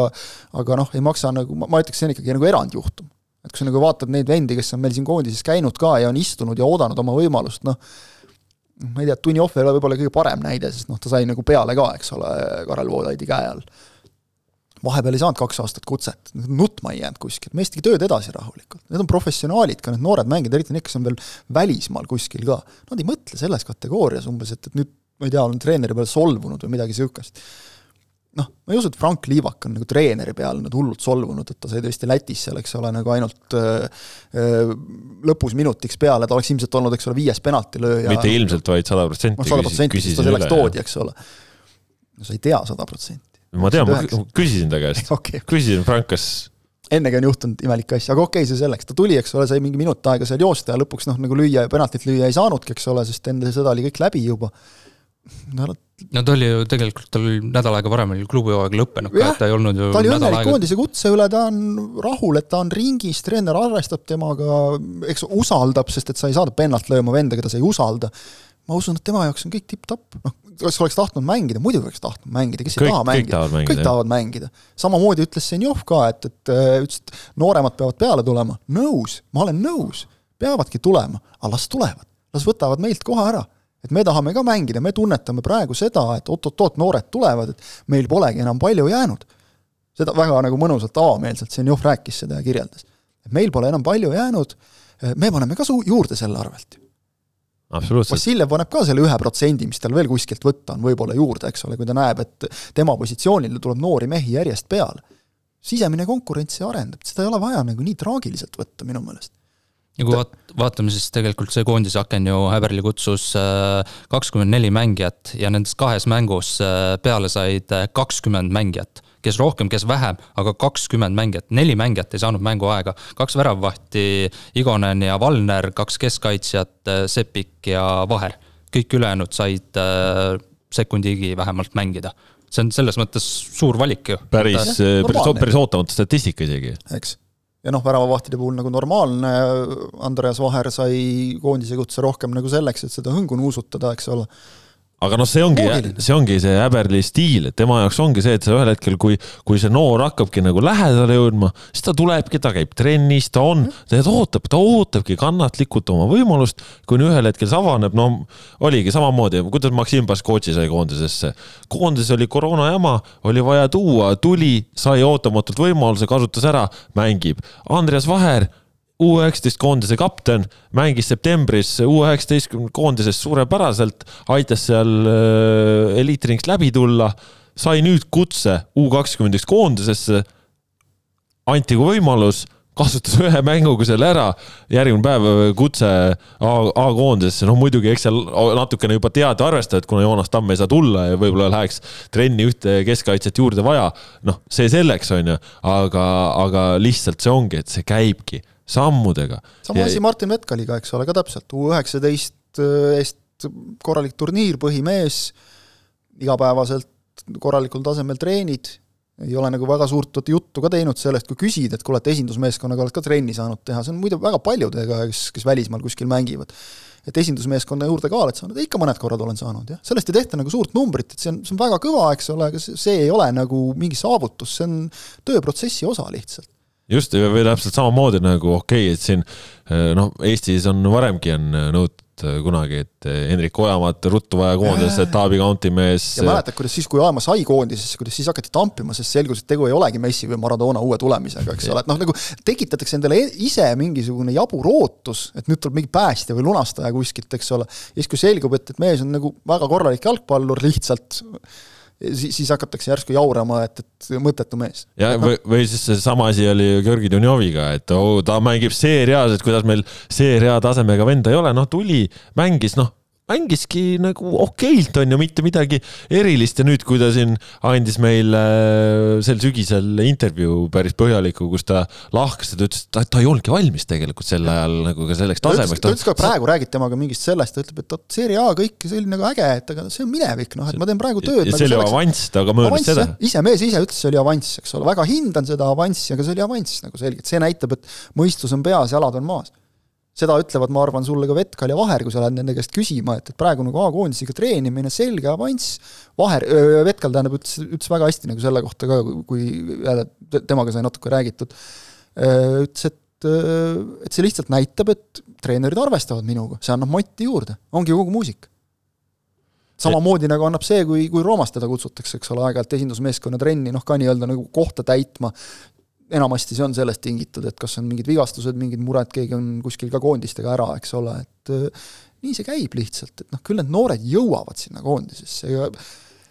S2: aga noh, ei maksa nagu, ma ütleks, see on ikkagi nagu erandjuhtum. Et kui sa nagu vaatad neid vendi, kes on meil siin koondises käinud ka ja on istunud ja oodanud oma võimalust, noh, ma ei tea, Tuni Ohver ei ole võib-olla kõige parem näide, sest noh, ta sai nagu peale ka, eks ole, Karel Voolaidi käe all. vahepeal ei saanud kaks aastat kutset, nutma ei jäänud kuskilt, mees tegi tööd edasi rahulikult. Need on professionaalid ka, need noored mängijad, eriti need, kes on veel välismaal kuskil ka. Nad ei mõtle selles kategoorias umbes, et, et nüüd ma ei tea, olen treeneri peale solvunud või midagi niisugust noh, ma ei usu, et Frank Liivak on nagu treeneri peal nüüd hullult solvunud, et ta sai tõesti Lätis seal, eks ole, nagu ainult öö, öö, lõpus minutiks peale, ta oleks ilmselt olnud, eks ole, viies penaltilööja.
S1: mitte ilmselt, vaid sada protsenti.
S2: sada protsenti, sest ta selleks toodi, eks ole. no sa ei tea sada protsenti.
S1: ma tean, ma küsisin ta käest
S2: okay..
S1: küsisin, Frank, kas
S2: ennegi on juhtunud imelikke asju, aga okei okay,, see selleks, ta tuli, eks ole, sai mingi minut aega seal joosta ja lõpuks noh, nagu lüüa penaltit lüüa ei saanudki, eks ole, sest enne seda oli kõik läbi juba
S3: no no ta oli ju tegelikult, tal oli nädal aega varem oli klubihooaeg lõppenud ka, et ta ei olnud ju
S2: ta oli õnnelik koondise kutse üle, ta on rahul, et ta on ringis, treener arvestab temaga, eks usaldab, sest et sa ei saada pennalt lööma venda, keda sa ei usalda. ma usun, et tema jaoks on kõik tipp-topp, noh, kas oleks tahtnud mängida, muidugi oleks tahtnud mängida, kes
S1: kõik,
S2: ei taha mängida, kõik, kõik tahavad mängida. samamoodi ütles Senjov ka, et, et äh, ütles, et nooremad peavad peale tulema, nõus, ma olen nõus, peavadki tulema, aga las tulevad, las võtavad meilt koha ära et me tahame ka mängida, me tunnetame praegu seda, et oot-oot-oot, noored tulevad, et meil polegi enam palju jäänud. seda väga nagu mõnusalt avameelselt Senjov rääkis seda ja kirjeldas. et meil pole enam palju jäänud, me paneme ka su-, juurde selle arvelt ju. Vassiljev paneb ka selle ühe protsendi, mis tal veel kuskilt võtta on, võib-olla juurde, eks ole, kui ta näeb, et tema positsioonile tuleb noori mehi järjest peale. sisemine konkurents arendab, seda ei ole vaja nagu nii traagiliselt võtta minu meelest
S3: ja kui vaat-, vaatame, siis tegelikult see koondise aken ju Häberli kutsus äh, kakskümmend neli mängijat ja nendest kahes mängus äh, peale said äh, kakskümmend mängijat. kes rohkem, kes vähem, aga kakskümmend mängijat, neli mängijat ei saanud mänguaega. kaks väravvahti, Igonen ja Valner, kaks keskkaitsjat, Sepik ja Vaher. kõik ülejäänud said sekundigi vähemalt mängida see on selles mõttes suur valik ju.
S1: päris, päris, päris ootamatu statistika isegi.
S2: eks ja noh, väravavahtide puhul nagu normaalne, Andreas Vaher sai koondise kutse rohkem nagu selleks, et seda hõngu nuusutada, eks ole
S1: aga noh, see ongi, see ongi see Häberli stiil, et tema jaoks ongi see, et sa ühel hetkel, kui, kui see noor hakkabki nagu lähedale jõudma, siis ta tulebki, ta käib trennis, ta on, ta ootab, ta ootabki kannatlikult oma võimalust, kuni ühel hetkel see avaneb, no oligi samamoodi, kuidas Maksim Baskotši sai koondisesse. koondises oli koroona jama, oli vaja tuua, tuli, sai ootamatult võimaluse, kasutas ära, mängib. Andreas Vaher U19 koondise kapten, mängis septembris U19 koondises suurepäraselt, aitas seal äh, eliitringist läbi tulla, sai nüüd kutse U21 koondisesse. anti kui võimalus, kasutas ühe mänguga selle ära, järgmine päev kutse A-koondisesse, noh muidugi, eks seal natukene juba teada arvestada, et kuna Joonas Tamm ei saa tulla ja võib-olla läheks trenni ühte keskkaitset juurde vaja, noh, see selleks, on ju, aga, aga lihtsalt see ongi, et see käibki sammudega.
S2: sama asi Martin Vetkaliga, eks ole, ka täpselt, U üheksateist äh, eest korralik turniir, põhimees, igapäevaselt korralikul tasemel treenid, ei ole nagu väga suurt juttu ka teinud sellest, kui küsida, et kuule, et esindusmeeskonnaga oled ka trenni saanud teha, see on muide väga paljudega, kes, kes välismaal kuskil mängivad. et esindusmeeskonna juurde ka oled saanud, ikka mõned korrad olen saanud, jah, sellest ei tehta nagu suurt numbrit, et see on, see on väga kõva, eks ole, aga see ei ole nagu mingi saavutus, see on tööprotsessi osa lihtsalt
S1: just, või täpselt samamoodi nagu okei okay,, et siin eh, noh, Eestis on varemgi on nõutud eh, kunagi, et eh, Hendrik Ojamaad ruttu vaja koondisesse, Taavi County mees.
S2: ja mäletad, kuidas siis, kui Ojamaa sai koondisesse, kuidas siis hakati tampima, sest selgus, et tegu ei olegi Messi või Maradona uue tulemisega, eks ole, et noh, nagu tekitatakse endale e-, ise mingisugune jabur ootus, et nüüd tuleb mingi päästja või lunastaja kuskilt, eks ole. ja siis, kui selgub, et, et mees on nagu väga korralik jalgpallur lihtsalt siis, siis hakatakse järsku jaurama, et, et mõttetu mees.
S1: ja või, või siis seesama asi oli Georgi Dunjoviga, et oh, ta mängib seerias, et kuidas meil seeria tasemega venda ei ole, noh tuli, mängis, noh mängiski nagu okeilt, on ju, mitte midagi erilist ja nüüd, kui ta siin andis meile äh, sel sügisel intervjuu päris põhjaliku, kus ta lahkas ja ta ütles, et ta, ta ei olnudki valmis tegelikult sel ajal nagu ka selleks tasemeks.
S2: ta ütles ka praegu räägib temaga mingist sellest, ta ütleb, et vot Serie A kõik see oli nagu äge, et aga see on minevik, noh, et ma teen praegu tööd.
S1: ja nagu see oli avanss, ta ka möönis seda.
S2: ise, mees ise ütles, see oli avanss, eks ole, väga hindan seda avanssi, aga see oli avanss nagu selgelt, see näitab, et mõistus on peas, jalad on maas seda ütlevad, ma arvan, sulle ka Vetkal ja Vaher, kui sa lähed nende käest küsima, et, et praegu nagu A-koondisega treenimine, selge avanss, Vaher, Vetkal tähendab, ütles, ütles väga hästi nagu selle kohta ka, kui jälle temaga sai natuke räägitud, ütles, et et, see lihtsalt näitab, et treenerid arvestavad minuga, see annab motti juurde, ongi kogu muusika samamoodi nagu annab see, kui, kui Roomast teda kutsutakse, eks ole, aeg-ajalt esindusmeeskonna trenni, noh ka nii-öelda nagu kohta täitma, enamasti see on sellest tingitud, et kas on mingid vigastused, mingid mured, keegi on kuskil ka koondistega ära, eks ole, et äh, nii see käib lihtsalt, et noh, küll need noored jõuavad sinna koondisesse ja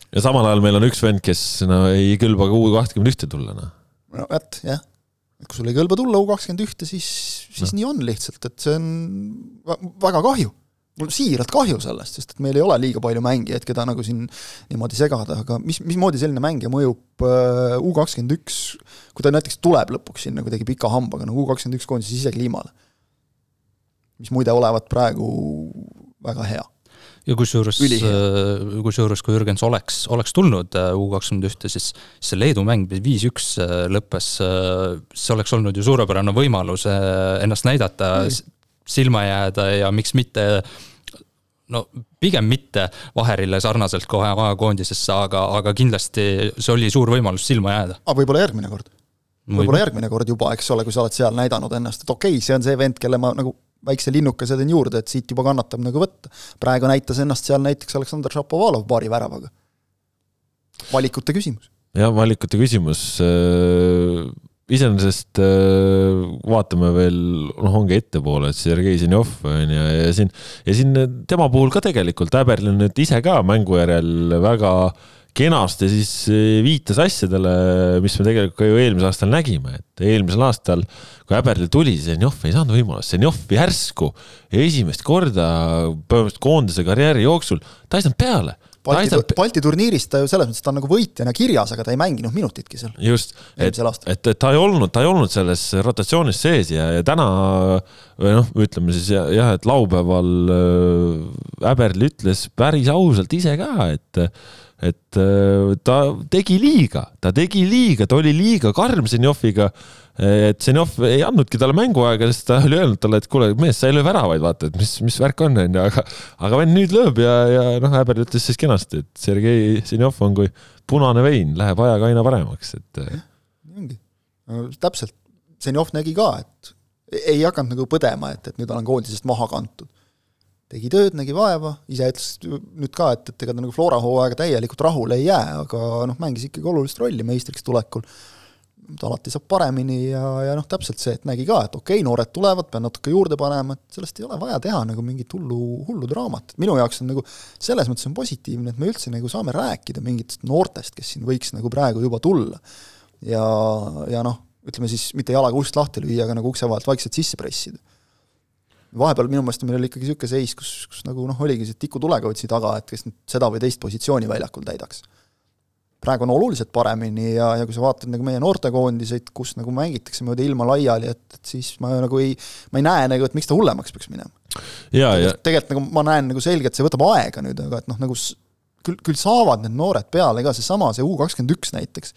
S1: ja samal ajal meil on üks vend, kes no ei kõlba ka U kakskümmend ühte tulla, noh.
S2: no vot, jah. kui sul ei kõlba tulla U kakskümmend ühte, siis, siis no. nii on lihtsalt, et see on väga kahju mul siiralt kahju sellest, sest et meil ei ole liiga palju mängijaid, keda nagu siin niimoodi segada, aga mis, mismoodi selline mängija mõjub äh, U kakskümmend üks, kui ta näiteks tuleb lõpuks sinna kuidagi pika hambaga, nagu U kakskümmend üks koondise sisekliimale. mis muide olevat praegu väga hea
S3: ja kusjuures, äh, kusjuures kui Jürgens oleks, oleks tulnud äh, U kakskümmend ühte, siis see Leedu mäng viis-üks lõppes, see oleks olnud ju suurepärane võimalus ennast näidata mm., silma jääda ja miks mitte no pigem mitte Vaherile sarnaselt kohe A-koondisesse, aga, aga kindlasti see oli suur võimalus silma jääda.
S2: aga võib-olla järgmine kord? võib-olla järgmine kord juba, eks ole, kui sa oled seal näidanud ennast, et okei okay,, see on see vend, kelle ma nagu väikse linnukese teen juurde, et siit juba kannatab nagu võtta. praegu näitas ennast seal näiteks Aleksandr Šapovalov paari väravaga. valikute küsimus.
S1: jah, valikute küsimus äh, iseenesest äh, vaatame veel, noh, ongi ettepoole, et Sergei Zenjov on ju, ja siin, ja siin tema puhul ka tegelikult Äberl nüüd ise ka mängu järel väga kenasti siis äh, viitas asjadele, mis me tegelikult ka ju eelmisel aastal nägime, et eelmisel aastal, kui Äberli tuli, Zenjov ei saanud võimalust, Zenjov järsku esimest korda põhimõtteliselt koondise karjääri jooksul, ta ei saanud peale
S2: Balti, aitab... Balti turniiris ta ju selles mõttes, ta on nagu võitjana kirjas, aga ta ei mänginud minutitki seal.
S1: just, et, et, ta ei olnud, ta ei olnud selles rotatsioonis sees ja, ja täna või noh, ütleme siis jah ja,, et laupäeval äh, Äberl ütles päris ausalt ise ka, et et äh, ta tegi liiga, ta tegi liiga, ta oli liiga karm Zenjoviga et Zenjov ei andnudki talle mänguaega, sest ta oli öelnud talle, et kuule, mees, sa ei löö väravaid, vaata, et mis, mis värk on, onju, aga aga vend nüüd lööb ja, ja noh, Häber ütles siis kenasti, et Sergei Zenjov on kui punane vein, läheb ajaga aina paremaks, et.
S2: ongi, täpselt, Zenjov nägi ka, et ei hakanud nagu põdema, et, et nüüd olen koondisest maha kantud. tegi tööd, nägi vaeva, ise ütles nüüd ka, et, et ega ta nagu Flora hooaega täielikult rahule ei jää, aga noh, mängis ikkagi olulist rolli meistriks tulekul alati saab paremini ja, ja noh, täpselt see, et nägi ka, et okei okay,, noored tulevad, pean natuke juurde panema, et sellest ei ole vaja teha nagu mingit hullu, hullu draamat, et minu jaoks on nagu selles mõttes on positiivne, et me üldse nagu saame rääkida mingitest noortest, kes siin võiks nagu praegu juba tulla. ja, ja noh, ütleme siis mitte jalaga ust lahti lüüa, aga nagu ukse vahelt vaikselt sisse pressida. vahepeal minu meelest meil oli ikkagi niisugune seis, kus, kus nagu noh, oligi see tiku tulekoitsi taga, et kes nüüd seda või teist positsiooni väljakul täidaks praegu on oluliselt paremini ja, ja kui sa vaatad nagu meie noortekoondiseid, kus nagu mängitakse mööda ilma laiali, et, et siis ma nagu ei, ma ei näe nagu, et miks ta hullemaks peaks minema. tegelikult, nagu ma näen nagu selgelt, see võtab aega nüüd, aga et noh, nagu küll, küll saavad need noored peale ka, seesama, see U kakskümmend üks näiteks,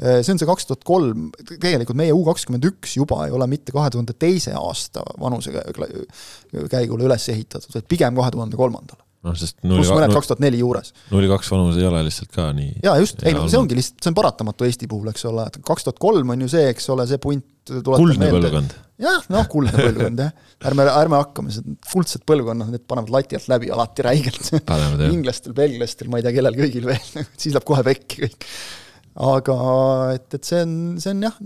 S2: see on see kaks tuhat kolm, tegelikult meie U kakskümmend üks juba ei ole mitte kahe tuhande teise aasta vanuse käigule üles ehitatud, vaid pigem kahe tuhande kolmandale
S1: noh, sest
S2: pluss mõned kaks tuhat neli juures.
S1: nulli kaks vanus ei ole lihtsalt ka nii.
S2: jaa, just, ei no see ongi lihtsalt, see on paratamatu Eesti puhul, eks ole, et kaks tuhat kolm on ju see, eks ole, see punt
S1: kuldne põlvkond.
S2: jah, noh, kuldne põlvkond jah. ärme, ärme hakkame, kuldsed põlvkonnad, need panevad lati alt läbi alati räigelt. inglastel, belglastel, ma ei tea, kellel kõigil veel siis läheb kohe pekki kõik. aga et, et see on, see on jah,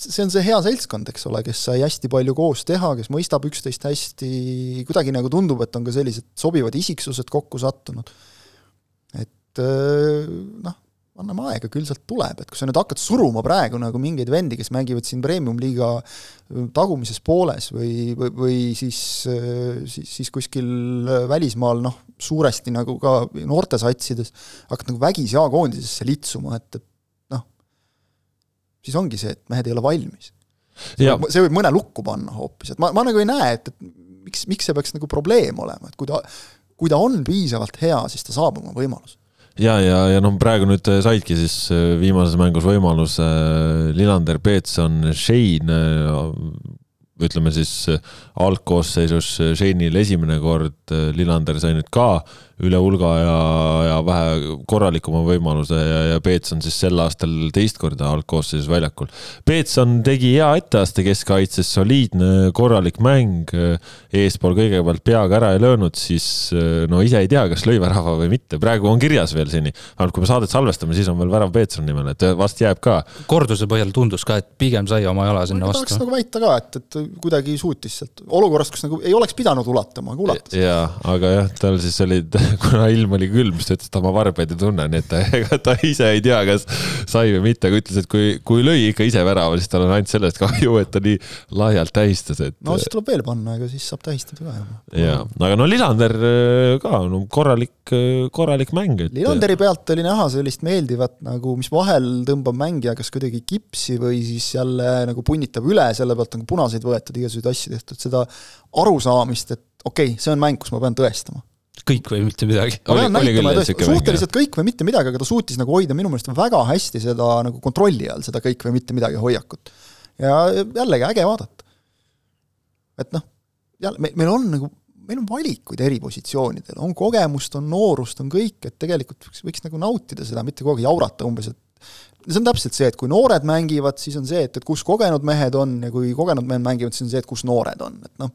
S2: see on see hea seltskond, eks ole, kes sai hästi palju koos teha, kes mõistab üksteist hästi, kuidagi nagu tundub, et on ka sellised sobivad isiksused kokku sattunud. et noh, anname aega, küll sealt tuleb, et kui sa nüüd hakkad suruma praegu nagu mingeid vendi, kes mängivad siin premium-liiga tagumises pooles või, või, või siis, siis, siis kuskil välismaal noh, suuresti nagu ka noortesatsides, hakkad nagu vägisi A-koondisesse litsuma, et, et siis ongi see, et mehed ei ole valmis. see võib mõne lukku panna hoopis, et ma, ma nagu ei näe, et, et miks, miks see peaks nagu probleem olema, et kui ta, kui ta on piisavalt hea, siis ta saab oma võimaluse
S1: ja, ja, ja noh, praegu nüüd saidki siis äh, viimases mängus võimaluse äh, Lillander, Peetson, Shane, äh, ütleme siis algkoosseisus Shane'il esimene kord, Lillander sai nüüd ka üle hulga ja, ja vähe korralikuma võimaluse ja, ja Peetson siis sel aastal teist korda algkoosseisus väljakul. Peetson tegi hea etteaste keskkaitses, soliidne, korralik mäng, eespool kõigepealt peaga ära ei löönud, siis no ise ei tea, kas lõi värava või mitte, praegu on kirjas veel seni. ainult kui me saadet salvestame, siis on veel värav Peetsoni nimel, et vast jääb ka.
S3: korduse põhjal tundus ka, et pigem sai oma jala sinna vastu.
S2: tahaks nagu väita ka, et, et kuidagi suutis sealt olukorras, kus nagu ei oleks pidanud ulatama, aga ulatas.
S1: jaa, aga jah, tal siis olid kuna ilm oli külm, siis ta ütles, et ta oma varbaid ei tunne, nii et ta, ega ta ise ei tea, kas sai või mitte, aga ütles, et kui, kui lõi ikka ise värava, siis tal on ainult sellest kahju, et ta nii laialt tähistas, et.
S2: no siis tuleb veel panna, ega siis saab tähistada ka
S1: jaa, aga no Lillander äh, ka, no korralik, äh, korralik mäng,
S2: et. Lillanderi pealt oli näha sellist meeldivat nagu, mis vahel tõmbab mängija kas kuidagi kipsi või siis jälle nagu punnitab üle, selle pealt on punaseid võetud, igasuguseid asju tehtud, seda arusaamist, et okei okay,, see on mäng, kus ma pean tõestama
S3: kõik või mitte midagi.
S2: suhteliselt kõik või mitte midagi, aga ta suutis nagu hoida minu meelest väga hästi seda nagu kontrolli all, seda kõik või mitte midagi hoiakut. ja jällegi äge vaadata. et noh, jälle me, meil on nagu, meil on valikuid eri positsioonidel, on kogemust, on noorust, on kõik, et tegelikult võiks, võiks nagu nautida seda, mitte kogu aeg jaurata umbes, et see on täpselt see, et kui noored mängivad, siis on see, et, et kus kogenud mehed on ja kui kogenud mehed mängivad, siis on see, et kus noored on, et noh,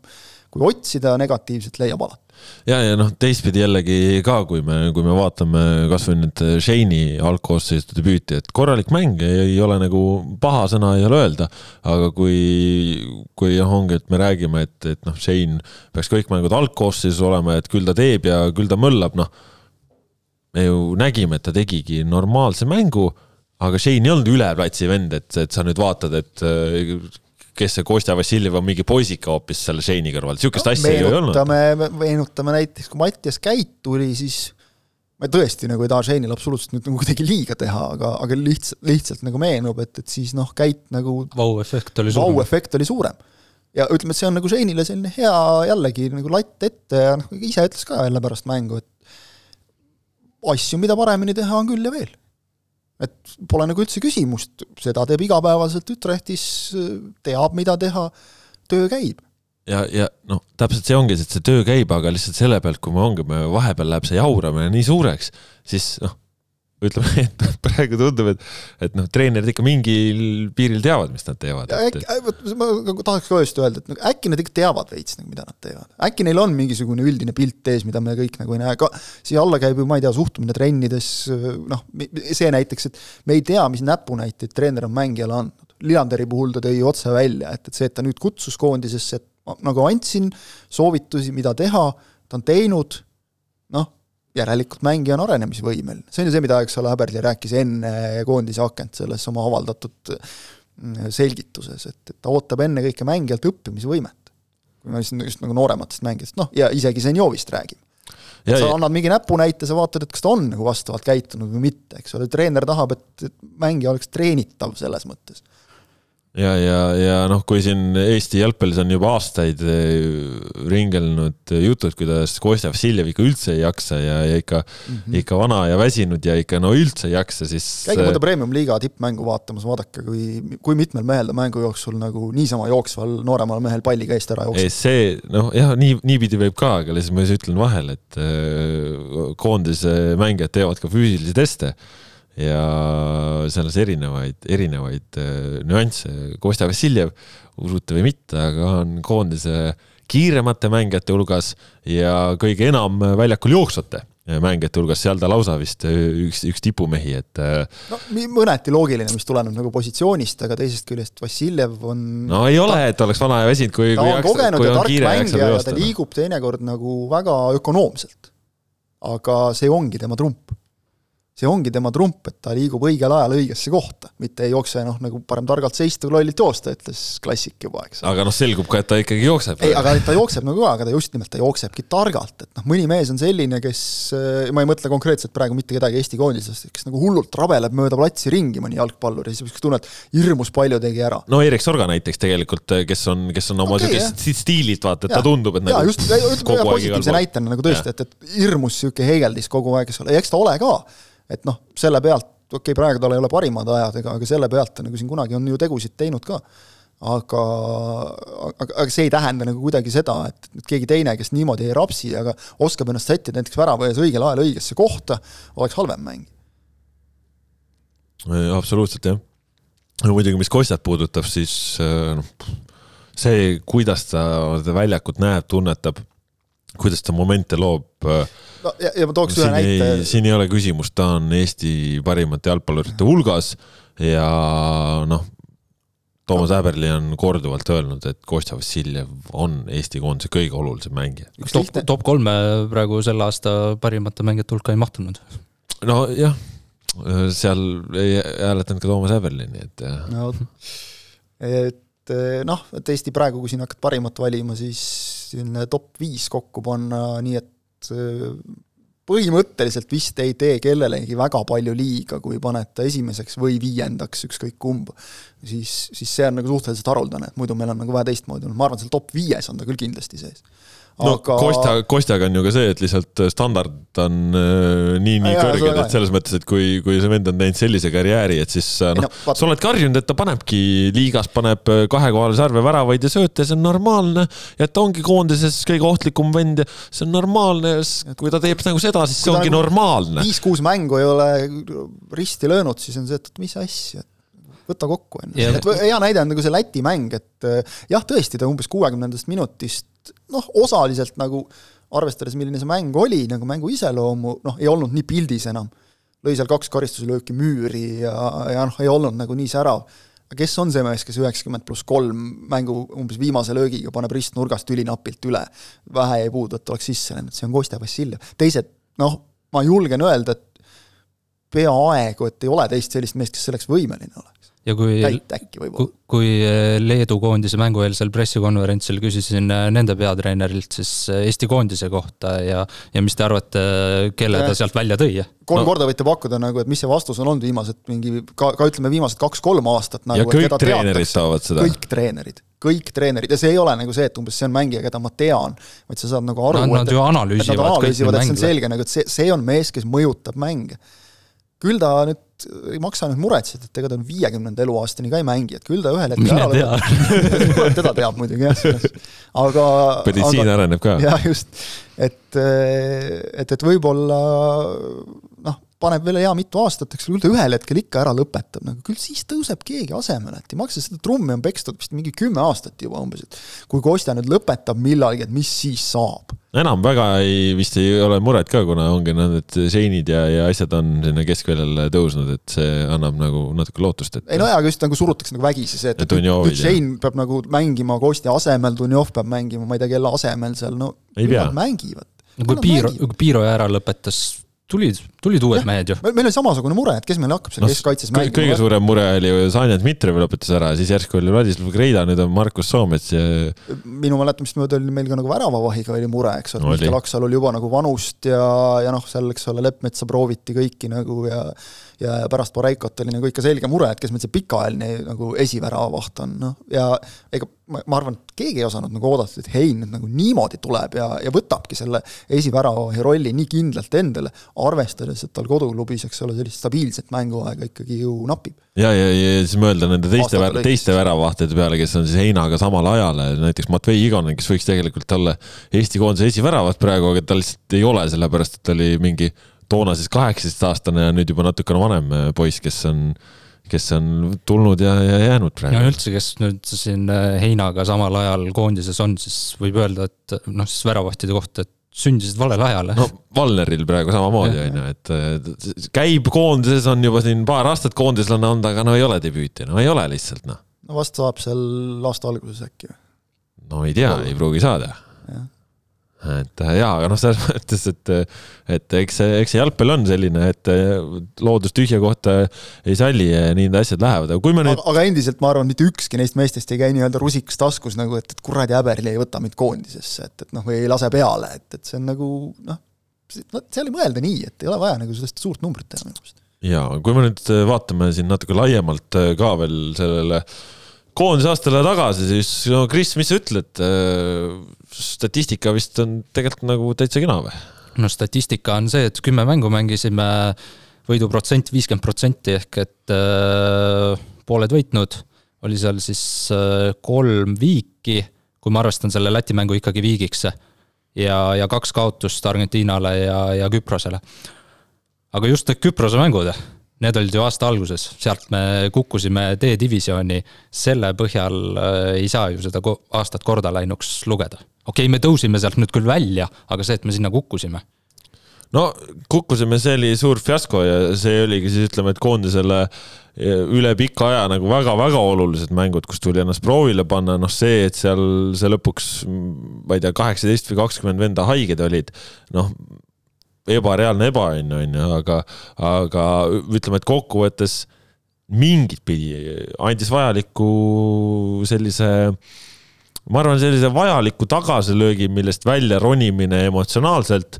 S2: kui otsida negatiivset, leiab alati
S1: ja, ja noh, teistpidi jällegi ka, kui me, kui me vaatame kasvõi nüüd Shane'i algkoosseisu debüüti, et korralik mäng ei, ei ole nagu paha sõna ei ole öelda, aga kui, kui jah, ongi, et me räägime, et, et noh, Shane peaks kõik mängud algkoosseisus olema, et küll ta teeb ja küll ta möllab, noh. me ju nägime, et ta tegigi normaalse mängu, aga Shane ei olnud üle platsi vend, et, et sa nüüd vaatad, et kes see Kostja Vassiljev on mingi poisike hoopis selle Shane'i kõrval, sihukest no, asja ju ei olnud.
S2: meenutame näiteks, kui Mattias Käit tuli, siis ma tõesti nagu ei taha Shane'ile absoluutselt nüüd nagu kuidagi liiga teha, aga, aga lihtsalt, lihtsalt nagu meenub, et, et siis noh, Käit nagu
S3: vau-efekt oli suurem.
S2: vau-efekt oli suurem. ja ütleme, et see on nagu Shane'ile selline hea jällegi nagu latt ette ja noh, ise ütles ka jälle pärast mängu, et asju, mida paremini teha, on küll ja veel et pole nagu üldse küsimust, seda teeb igapäevaselt Ütrechtis, teab, mida teha, töö käib.
S1: ja, ja noh, täpselt see ongi, et see töö käib, aga lihtsalt selle pealt, kui me ongi, me vahepeal läheb see jauramine nii suureks, siis noh, ütleme, et praegu tundub, et, et noh, treenerid ikka mingil piiril teavad, mis nad teevad.
S2: äkki, ma nagu tahaks ka just öelda, et nagu äkki nad ikka teavad veits nagu, mida nad teevad. äkki neil on mingisugune üldine pilt ees, mida me kõik nagu ei näe, ka siia alla käib ju, ma ei tea, suhtumine trennides, noh, see näiteks, et me ei tea, mis näpunäiteid treener on mängijale andnud. Lilanderi puhul ta tõi otse välja, et, et see, et ta nüüd kutsus koondisesse, et ma nagu andsin soovitusi, mida teha, ta on teinud, järelikult mängija on arenemisvõimeline, see on ju see, mida, eks ole, Häberli rääkis enne koondise akent selles oma avaldatud mm, selgituses, et, et ta ootab ennekõike mängijalt õppimisvõimet. kui me just, just nagu noorematest mängijatest, noh, ja isegi Zenjovist räägime. sa ja. annad mingi näpunäite, sa vaatad, et kas ta on nagu vastavalt käitunud või mitte, eks ole, treener tahab, et, et mängija oleks treenitav selles mõttes
S1: ja, ja, ja noh, kui siin Eesti jalgpallis on juba aastaid eh, ringelnud jutud, kuidas Kostja Vassiljev ikka üldse ei jaksa ja, ja ikka mm, -hmm. ikka vana ja väsinud ja ikka no üldse ei jaksa, siis.
S2: käige mõnda premium-liiga tippmängu vaatamas, vaadake, kui, kui mitmel mehel ta mängu jooksul nagu niisama jooksval nooremal mehel palliga eest ära jookseb.
S1: see noh, jah, nii, niipidi võib ka, aga lihtsalt ma siis ütlen vahele, et äh, koondise mängijad teevad ka füüsilisi teste ja selles erinevaid, erinevaid äh, nüansse. Kostja Vassiljev, usute või mitte, aga on koondise kiiremate mängijate hulgas ja kõige enam väljakul jooksvate mängijate hulgas, seal ta lausa vist üks, üks tipumehi, et. Äh,
S2: no mõneti loogiline, mis tuleneb nagu positsioonist, aga teisest küljest Vassiljev on.
S1: no ei ole, et oleks vana ja väsinud, kui.
S2: ta on jaksa, kogenud ja tark mängija ja ta liigub teinekord nagu väga ökonoomselt. aga see ongi tema trump see ongi tema trump, et ta liigub õigel ajal õigesse kohta, mitte ei jookse noh, nagu parem targalt seista kui lollilt joosta, ütles klassik juba, eks.
S1: aga noh, selgub ka, et ta ikkagi jookseb.
S2: ei, aga ta jookseb nagu ka, aga ta just nimelt, ta jooksebki targalt, et noh, mõni mees on selline, kes, ma ei mõtle konkreetselt praegu mitte kedagi Eesti koondisest, kes nagu hullult rabeleb mööda platsi ringi, mõni jalgpallur, ja siis tunned, hirmus palju tegi ära.
S1: no Erik Sorga näiteks tegelikult, kes on, kes on oma okay, niisugust stiililt, vaata, et ja. ta tundub, et ja, nagu just,
S2: kogu aeg positiivse näitena nagu tõesti, et, et hirmus niisugune heegeldis kogu aeg, eks ole, ja eks ta ole ka et noh, selle pealt, okei okay,, praegu tal ei ole parimad ajad, ega, aga selle pealt ta nagu siin kunagi on ju tegusid teinud ka. aga, aga, aga see ei tähenda nagu kuidagi seda, et, keegi teine, kes niimoodi ei rapsi, aga oskab ennast sättida näiteks värava ees õigel ajal õigesse kohta, oleks halvem mäng.
S1: absoluutselt, jah. no muidugi, mis Kostjat puudutab, siis noh, see, kuidas ta väljakut näeb, tunnetab, kuidas ta momente loob.
S2: no ja, ja ma tooks ühe näite.
S1: siin ei ole küsimust, ta on Eesti parimate jalgpallurite hulgas ja noh, Toomas Häberli on korduvalt öelnud, et Kostja Vassiljev on Eesti koondise kõige olulisem mängija.
S3: top, top kolme praegu selle aasta parimate mängijate hulka ei mahtunud.
S1: nojah, seal ei hääletanud ka Toomas Häberli, nii et
S2: no et noh, et Eesti praegu, kui siin hakkad parimat valima, siis selline top viis kokku panna, nii et põhimõtteliselt vist ei tee kellelegi väga palju liiga, kui paned ta esimeseks või viiendaks, ükskõik kumb. siis, siis see on nagu suhteliselt haruldane, et muidu meil on nagu vähe teistmoodi olnud, ma arvan, seal top viies on ta küll kindlasti sees
S1: no aga... Kostja, Kostjaga on ju ka see, et lihtsalt standard on äh, nii, nii ja, kõrged, et selles mõttes, et kui, kui see vend on teinud sellise karjääri, et siis äh, noh no, sa oled karjunud, et ta panebki liigas, paneb äh, kahekohalise arve väravaid ja sööte, see on normaalne. ja et ta ongi koondises kõige ohtlikum vend ja see on normaalne, kui ta teeb nagu seda, siis see ongi nagu normaalne.
S2: viis-kuus mängu ei ole risti löönud, siis on see, et mis asja võta kokku ennast, et hea näide on nagu see Läti mäng, et jah, tõesti, ta umbes kuuekümnendast minutist noh, osaliselt nagu arvestades, milline see mäng oli, nagu mängu iseloomu, noh, ei olnud nii pildis enam. lõi seal kaks karistuslööki müüri ja, ja noh, ei olnud nagu nii särav. kes on see mees, kes üheksakümmend pluss kolm mängu umbes viimase löögiga paneb ristnurgast ülinapilt üle, vähe jäi puudu, et oleks sisse läinud, see on Kostja Vassiljev. teised, noh, ma julgen öelda, et peaaegu, et ei ole teist sellist meest, kes selleks võimeline oleks
S3: ja kui, kui, kui äh, Leedu koondise mängueelsel pressikonverentsil küsisin äh, nende peatreenerilt siis äh, Eesti koondise kohta ja, ja mis te arvate, kelle ta sealt välja tõi?
S2: kolm no. korda võite pakkuda nagu, et mis see vastus on olnud viimased mingi, ka, ka ütleme, viimased kaks-kolm aastat nagu,.
S1: ja kõik treenerid saavad seda.
S2: kõik treenerid, kõik treenerid ja see ei ole nagu see, et umbes see on mängija, keda ma tean, vaid sa saad nagu aru
S3: no,. Nad ju analüüsivad.
S2: Nad analüüsivad, et see on selge nagu, et see, see on mees, kes mõjutab mänge küll ta nüüd ei maksa nüüd muretseda, et ega ta viiekümnenda eluaastani ka ei mängi, et küll ta ühel hetkel ära lõpetab teda teab muidugi jah, aga
S1: meditsiin areneb ka.
S2: jah, just, et, et, et võib-olla paneb veel hea mitu aastat, eks küll ta ühel hetkel ikka ära lõpetab, nagu küll siis tõuseb keegi asemele, et ei maksa seda trummi on pekstud vist mingi kümme aastat juba umbes, et kui Kostja nüüd lõpetab millalgi, et mis siis saab?
S1: enam väga ei, vist ei ole muret ka, kuna ongi need seinid ja, ja asjad on sinna keskväljale tõusnud, et see annab nagu natuke lootust, et
S2: ei no jaa, aga just nagu surutakse nagu vägisi see, et, et nüüd Sein peab nagu mängima Kostja asemel, Dunjov peab mängima, ma ei tea, kelle asemel seal, no
S1: ei pea.
S2: mängivad.
S3: no kui Piiro, kui Piiro ära lõpetas tulid, tulid uued ja, mehed ju.
S2: meil oli samasugune mure, et kes meil hakkab seal no, keskkaitses mängima.
S1: kõige suurem mure oli ju Sanja Dmitrijev lõpetas ära, siis järsku oli Vladislav Greida, nüüd on Markus Soomets ja
S2: minu mäletamist mööda oli meil ka nagu väravavahiga oli mure, eks ole no,, Mihkel Aksal oli juba nagu vanust ja, ja noh, seal, eks ole, Leppmetsa prooviti kõiki nagu ja ja pärast Boreikot oli nagu ikka selge mure, et kes meil see pikaajaline nagu esiväravavaht on, noh, ja ega ma, ma arvan, et keegi ei osanud nagu oodata, et Hein nüüd nagu niimoodi tuleb ja, ja võtabki selle esiväravahi rolli nii kindlalt endale, arvestades, et tal koduklubis, eks ole, sellist stabiilset mänguaega ikkagi ju napib.
S1: ja, ja, ja siis mõelda nende teiste, teiste väravahtide peale, kes on siis Heinaga samal ajal, näiteks Matvei Igonen, kes võiks tegelikult olla Eesti koondise esiväravat praegu, aga tal lihtsalt ei ole, sellepärast et ta oli mingi toona siis kaheksateistaastane ja nüüd juba natukene vanem äh, poiss, kes on, kes on tulnud ja, ja jäänud praegu.
S3: ja üldse, kes nüüd siin äh, Heinaga samal ajal koondises on, siis võib öelda, et noh, siis väravahtide kohta, et sündisid valel ajal.
S1: no Valneril praegu samamoodi on ju, et käib koondises, on juba siin paar aastat koondislane olnud, aga no ei ole debüüti, no ei ole lihtsalt noh.
S2: no vast saab seal aasta alguses äkki.
S1: no ei tea, ei pruugi saada et äh, jaa, aga noh, selles mõttes, et, et eks see, eks see jalgpall on selline, et äh, loodus tühja kohta ei salli ja nii need asjad lähevad, aga kui me nüüd.
S2: aga endiselt ma arvan, mitte ükski neist meestest ei käi nii-öelda rusikas taskus nagu, et, et kuradi häberli ei võta mind koondisesse, et, et noh, või ei lase peale, et, et see on nagu noh, no seal ei mõelda nii, et ei ole vaja nagu sellest suurt numbrit teha minu meelest.
S1: jaa, kui me nüüd vaatame siin natuke laiemalt ka veel sellele koondise aastale tagasi, siis no Kris, mis sa ütled? Statistika vist on tegelikult nagu täitsa kena või?
S3: no statistika on see, et kümme mängu mängisime, võiduprotsent viiskümmend protsenti ehk et äh, pooled võitnud. oli seal siis äh, kolm viiki, kui ma arvestan selle Läti mängu ikkagi viigiks. ja, ja kaks kaotust Argentiinale ja, ja Küprosele. aga just need Küprose mängud, need olid ju aasta alguses, sealt me kukkusime D-divisjoni, selle põhjal äh, ei saa ju seda aastat korda läinuks lugeda. Okei okay,, me tõusime sealt nüüd küll välja, aga see, et me sinna kukkusime.
S1: No kukkusime, see oli suur fiasko ja see oligi siis ütleme, et koondisele üle pika aja nagu väga-väga olulised mängud, kus tuli ennast proovile panna, noh see, et seal see lõpuks, ma ei tea, kaheksateist või kakskümmend venda haiged olid, noh ebareaalne ebaõnn on ju, aga, aga ütleme, et kokkuvõttes mingit pidi andis vajaliku sellise ma arvan, sellise vajaliku tagasilöögi, millest välja ronimine emotsionaalselt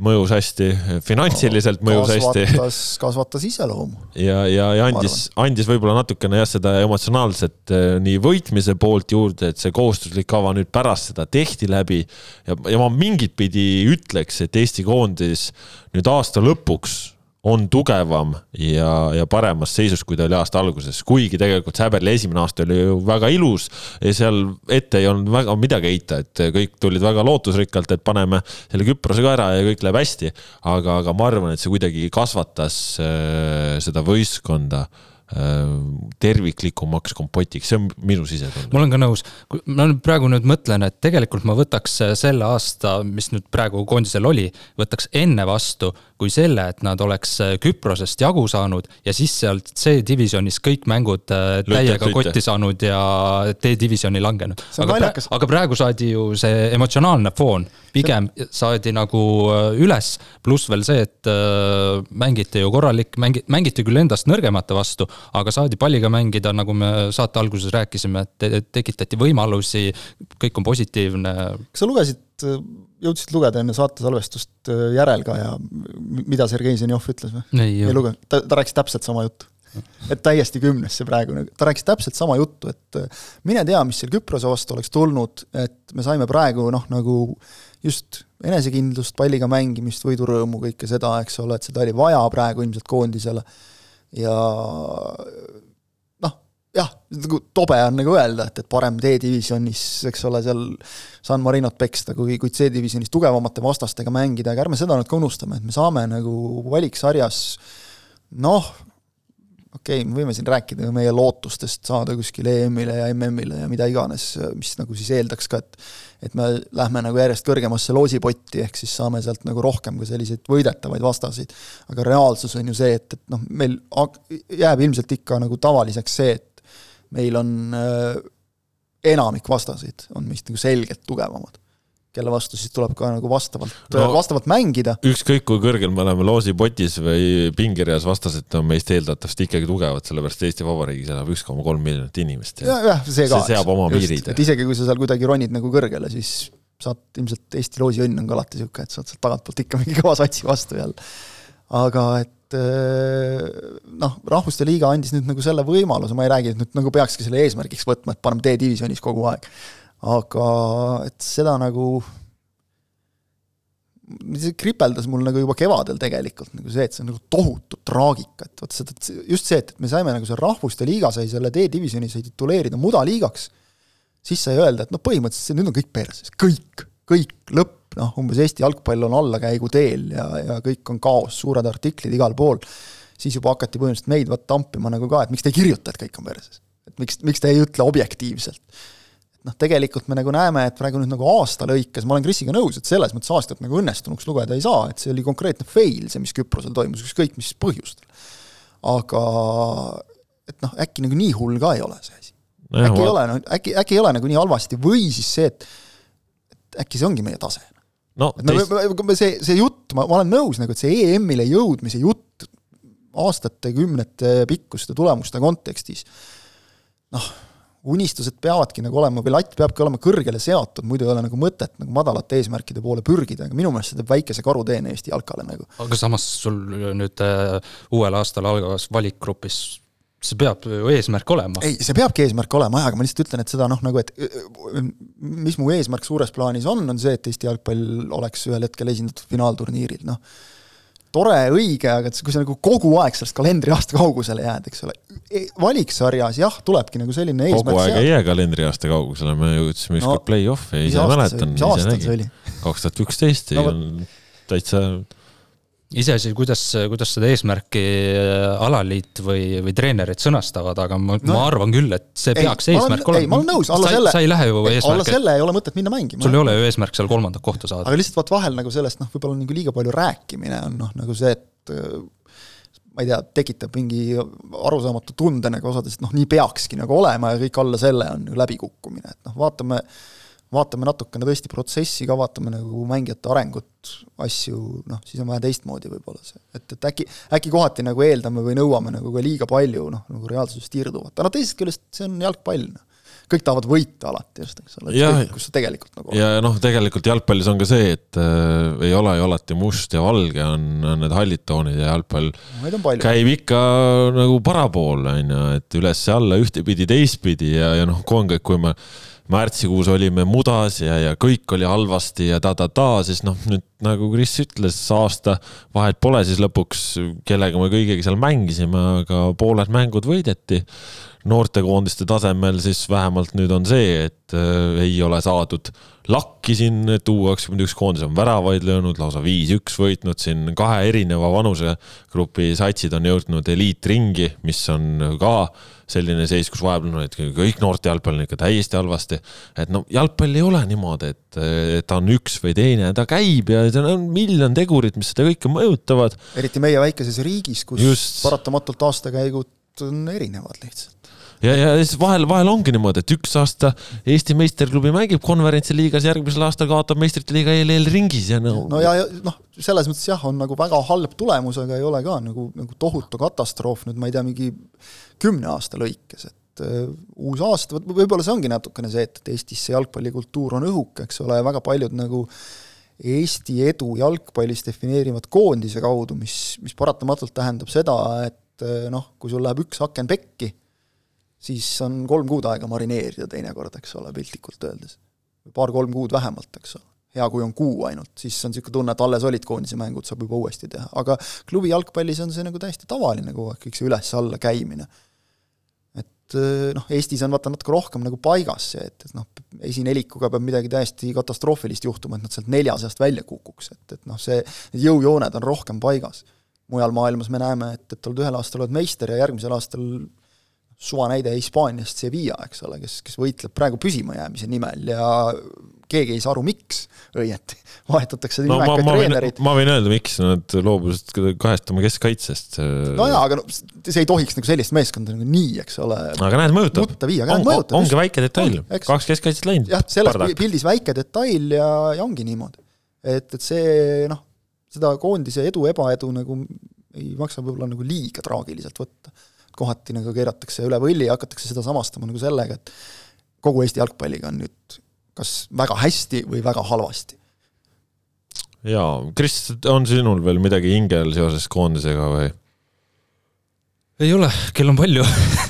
S1: mõjus hästi, finantsiliselt mõjus
S2: kasvatas,
S1: hästi.
S2: kasvatas iseloomu.
S1: ja, ja, ja andis, andis võib-olla natukene jah, seda emotsionaalset eh, nii võitmise poolt juurde, et see kohustuslik kava nüüd pärast seda tehti läbi. ja, ja ma mingit pidi ütleks, et Eesti koondis nüüd aasta lõpuks on tugevam ja, ja paremas seisus, kui ta oli aasta alguses, kuigi tegelikult Säberli esimene aasta oli ju väga ilus ja seal ette ei olnud väga midagi heita, et kõik tulid väga lootusrikkalt, et paneme selle Küprose ka ära ja kõik läheb hästi. aga, aga ma arvan, et see kuidagi kasvatas äh, seda võistkonda äh, terviklikumaks kompotiks, see on minu sisetunne.
S3: ma olen ka nõus, ma praegu nüüd mõtlen, et tegelikult ma võtaks selle aasta, mis nüüd praegu koondisel oli, võtaks enne vastu kui selle, et nad oleks Küprosest jagu saanud ja siis sealt C-divisjonis kõik mängud äh, täiega kotti saanud ja D-divisjoni langenud. aga, aga praegu saadi ju see emotsionaalne foon pigem saadi nagu äh, üles, pluss veel see, et mängiti ju korralik, mängi-, mängiti küll endast nõrgemate vastu, aga saadi palliga mängida, nagu me saate alguses rääkisime, et tekitati võimalusi, kõik on positiivne.
S2: kas sa lugesid, jõudsid lugeda enne saate salvestust äh, järel ka ja mida Sergei Zenjov ütles või?
S3: ei,
S2: ei lugenud, ta, ta rääkis täpselt sama juttu. Et täiesti kümnesse praegu, nagu, ta rääkis täpselt sama juttu, et äh, mine tea, mis seal Küprose vastu oleks tulnud, et me saime praegu noh, nagu just enesekindlust, palliga mängimist, võidurõõmu, kõike seda, eks ole, et seda oli vaja praegu ilmselt koondisele. Ja jah, nagu tobe on nagu öelda, et, et parem D-divisjonis, eks ole, seal San Marinot peksta, kui, kui C-divisjonis tugevamate vastastega mängida, aga ärme seda nüüd ka unustame, et me saame nagu valiksarjas noh, okei okay,, me võime siin rääkida meie lootustest saada kuskile EM-ile ja MM-ile ja mida iganes, mis nagu siis eeldaks ka, et et me lähme nagu järjest kõrgemasse loosipotti, ehk siis saame sealt nagu rohkem ka selliseid võidetavaid vastaseid. aga reaalsus on ju see, et, et noh, meil jääb ilmselt ikka nagu tavaliseks see, et meil on äh, enamik vastaseid on meist nagu selgelt tugevamad kelle vastu siis tuleb ka nagu vastavalt no,, vastavalt mängida.
S1: ükskõik, kui kõrgel me oleme loosipotis või pingereas, vastased on meist eeldatavasti ikkagi tugevad, sellepärast Eesti Vabariigis elab üks koma kolm miljonit inimest
S2: ja, ja, jah, see ka.
S1: see seab oma piirid.
S2: et isegi, kui sa seal kuidagi ronid nagu kõrgele, siis saad ilmselt Eesti loosiõnn on ka alati niisugune, et saad sealt tagantpoolt ikka mingi kõva satsi vastu jälle. aga et äh, noh, Rahvuste Liiga andis nüüd nagu selle võimaluse, ma ei räägi, et nüüd nagu peakski selle eesmärgiks võtma, et paneme D-divisjonis kogu aeg. Aga et seda nagu, see kripeldas mul nagu juba kevadel tegelikult nagu see, et see on nagu tohutu traagika, et vot seda, just see, et me saime nagu seal Rahvuste Liiga sai selle D-divisjoni sai tituleerida mudaliigaks, siis sai öelda, et noh, põhimõtteliselt nüüd on kõik perses, kõik, kõik, lõpp, noh, umbes Eesti jalgpall on allakäiguteel ja, ja kõik on kaos, suured artiklid igal pool, siis juba hakati põhimõtteliselt meid vaat tampima nagu ka, et miks te ei kirjuta, et kõik on perses. et miks, miks te ei ütle objektiivselt noh, tegelikult me nagu näeme, et praegu nüüd nagu aasta lõikes, ma olen Krisiga nõus, et selles mõttes aastat nagu õnnestunuks lugeda ei saa, et see oli konkreetne fail, see, mis Küprosel toimus, ükskõik mis põhjustel. aga et noh, äkki nagu nii hull ka ei ole see asi. äkki ma... ei ole, no äkki, äkki ei ole nagu nii halvasti või siis see, et et äkki see ongi meie tase.
S1: No
S2: et teist... no, see, see jutt, ma, ma olen nõus nagu, et see EM-ile jõudmise jutt aastate, kümnete pikkuste tulemuste kontekstis, noh unistused peavadki nagu olema, või latt peabki olema kõrgele seatud, muidu ei ole nagu mõtet nagu madalate eesmärkide poole pürgida, aga minu meelest see teeb väikese karuteene Eesti jalkale nagu.
S3: aga samas sul nüüd äh, uuel aastal algavas valikgrupis see peab ju eesmärk olema.
S2: ei, see peabki eesmärk olema jah, aga ma lihtsalt ütlen, et seda noh, nagu et mis mu eesmärk suures plaanis on, on see, et Eesti jalgpall oleks ühel hetkel esindatud finaalturniiril, noh tore, õige, aga et kui sa nagu kogu aeg sellest kalendriaasta kaugusele jääd, eks ole, valiksarjas jah, tulebki nagu selline
S1: eesmärk kogu aeg ei jää kalendriaasta kaugusele, me jõudsime ükskord no, play-off'i, ise mäletan, ise nägin. kaks tuhat üksteist ei olnud täitsa
S3: iseasi, kuidas, kuidas seda eesmärki äh, alaliit või, või treenerid sõnastavad, aga ma no,, ma arvan küll, et see ei, peaks eesmärk
S2: olema. ei, ma olen nõus, alla selle.
S3: sa ei lähe ju eesmärki.
S2: alla selle ei ole mõtet minna mängima.
S3: sul ei ole ju eesmärk seal kolmandat kohta saada.
S2: aga lihtsalt vaat vahel nagu sellest noh, võib-olla nagu liiga palju rääkimine on noh, nagu see, et äh, ma ei tea, tekitab mingi arusaamatu tunde nagu osades, et noh, nii peakski nagu olema ja kõik alla selle on ju läbikukkumine, et noh, vaatame vaatame natukene tõesti protsessi ka, vaatame nagu mängijate arengut, asju, noh, siis on vähe teistmoodi võib-olla see, et, et äkki, äkki kohati nagu eeldame või nõuame nagu ka liiga palju, noh, nagu reaalsusest irduvat, aga no teisest küljest see on jalgpall, noh. Kõik tahavad võita alati just, eks ole, kus sa tegelikult nagu
S1: ja noh, tegelikult jalgpallis on ka see, et äh, ei ole ju alati must ja valge, on, on need hallid toonid ja jalgpall käib ikka nagu parapool, on ju, et üles-alla ühtepidi, teistpidi ja, ja noh, kui on kõik, kui me märtsikuus olime mudas ja, ja kõik oli halvasti ja ta-ta-ta, siis noh, nüüd nagu Kris ütles, aasta vahet pole siis lõpuks, kellega me kõigiga seal mängisime, aga pooled mängud võideti. Noortekoondiste tasemel siis vähemalt nüüd on see, et äh, ei ole saadud lakki siin, et U kakskümmend üks koondis on väravaid löönud, lausa viis-üks võitnud siin kahe erineva vanusegrupi satsid on jõudnud eliitringi, mis on ka selline seis, kus vahepeal et kõik noorte jalgpall on ikka täiesti halvasti. et no jalgpall ei ole niimoodi, et, et ta on üks või teine, ta käib ja seal on miljon tegurit, mis seda kõike mõjutavad.
S2: eriti meie väikeses riigis, kus Just. paratamatult aastakäigud on erinevad lihtsalt
S1: ja, ja siis vahel, vahel ongi niimoodi, et üks aasta Eesti meisterklubi mängib konverentsi liigas, järgmisel aastal kaotab meistrite liiga EL ringis ja no.
S2: no ja, ja noh, selles mõttes jah, on nagu väga halb tulemus, aga ei ole ka nagu, nagu tohutu katastroof nüüd, ma ei tea, mingi kümne aasta lõikes, et uh, uus aasta, võib-olla see ongi natukene see, et, et Eestis see jalgpallikultuur on õhuke, eks ole, ja väga paljud nagu Eesti edu jalgpallis defineerivad koondise kaudu, mis, mis paratamatult tähendab seda, et uh, noh, kui sul läheb üks aken pekki, siis on kolm kuud aega marineerida teinekord, eks ole, piltlikult öeldes. paar-kolm kuud vähemalt, eks ole. hea, kui on kuu ainult, siis on niisugune tunne, et alles olid koondise mängud, saab juba uuesti teha, aga klubi jalgpallis on see nagu täiesti tavaline kogu aeg, kõik see üles-alla käimine. et noh, Eestis on vaata natuke rohkem nagu paigas see, et, et noh, esinelikuga peab midagi täiesti katastroofilist juhtuma, et nad sealt nelja seast välja kukuks, et, et noh, see, need jõujooned on rohkem paigas mujal maailmas me näeme, et, et oled ühel aastal oled meister ja järgmisel aastal suva näide Hispaaniast Sevilla, eks ole, kes, kes võitleb praegu püsimajäämise nimel ja keegi ei saa aru, miks õieti vahetatakse
S1: no, nimekaid treenereid. ma võin öelda, miks nad loobusid kahest oma keskkaitsest.
S2: no jaa, aga no see ei tohiks nagu sellist meeskonda nagu nii, eks ole.
S1: aga näed, mõjutab.
S2: näed, mõjutab.
S1: ongi väike detail, kaks keskkaitset läinud.
S2: jah, selles Pardak. pildis väike detail ja, ja ongi niimoodi. et, et see noh, seda koondise edu, ebaedu nagu ei maksa võib-olla nagu liiga traagiliselt võtta kohati nagu keeratakse üle võlli ja hakatakse seda samastama nagu sellega, et kogu Eesti jalgpalliga on nüüd kas väga hästi või väga halvasti.
S1: jaa, Kris, on sinul veel midagi hingel seoses koondisega või?
S3: ei ole, kell on palju.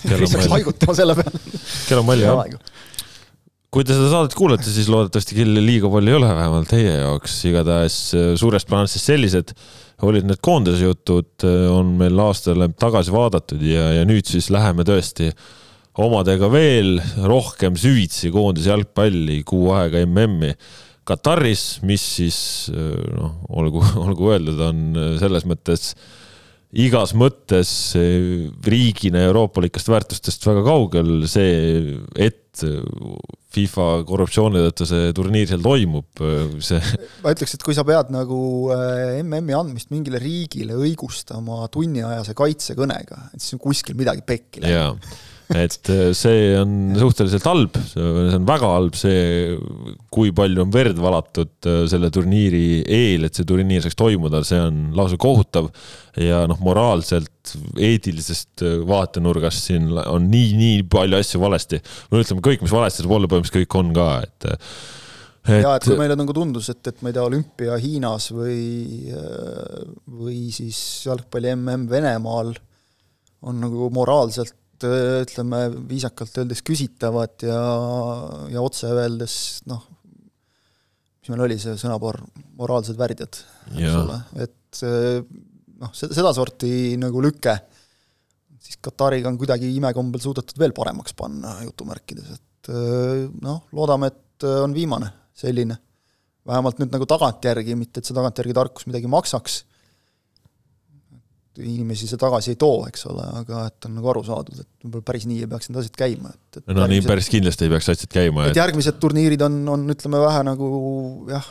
S2: Kris hakkas haigutama selle peale.
S1: kell on palju, jah kui te seda saadet kuulete, siis loodetavasti kelle liiga palju ei ole, vähemalt teie jaoks, igatahes äh, suures plaanis siis sellised olid need koondise jutud, äh, on meil aastale tagasi vaadatud ja, ja nüüd siis läheme tõesti omadega veel rohkem süvitsi koondise jalgpalli, kuu aega MM-i Kataris, mis siis äh, noh, olgu, olgu öeldud, on selles mõttes igas mõttes riigina euroopalikest väärtustest väga kaugel see, et FIFA korruptsiooni tõttu see turniir seal toimub, see.
S2: ma ütleks, et kui sa pead nagu MM-i äh, andmist mingile riigile õigustama tunniajase kaitsekõnega, et siis on kuskil midagi pekki
S1: läinud et äh, see on suhteliselt halb, see on väga halb, see, kui palju on verd valatud äh, selle turniiri eel, et see turniir saaks toimuda, see on lausa kohutav. ja noh, moraalselt, eetilisest äh, vaatenurgast siin on nii, nii palju asju valesti. no ütleme, kõik, mis valesti saab olla, põhimõtteliselt kõik on ka, et
S2: et... ja et kui meile nagu tundus, et, et ma ei tea, olümpia Hiinas või, või siis jalgpalli mm Venemaal on nagu moraalselt ütleme viisakalt öeldes küsitavad ja, ja otse öeldes noh, mis meil oli see sõnapaar, moraalsed värdjad, eks ole, et noh, sedasorti nagu lüke, siis Katariga on kuidagi imekombel suudetud veel paremaks panna jutumärkides, et noh, loodame, et on viimane selline. vähemalt nüüd nagu tagantjärgi, mitte et see tagantjärgi tarkus midagi maksaks inimesi see tagasi ei too, eks ole, aga et on nagu aru saadud, et võib-olla päris nii ei peaks need asjad käima, et, et
S1: no järgmised, nii päris kindlasti ei peaks asjad käima.
S2: et järgmised turniirid on, on ütleme vähe nagu jah,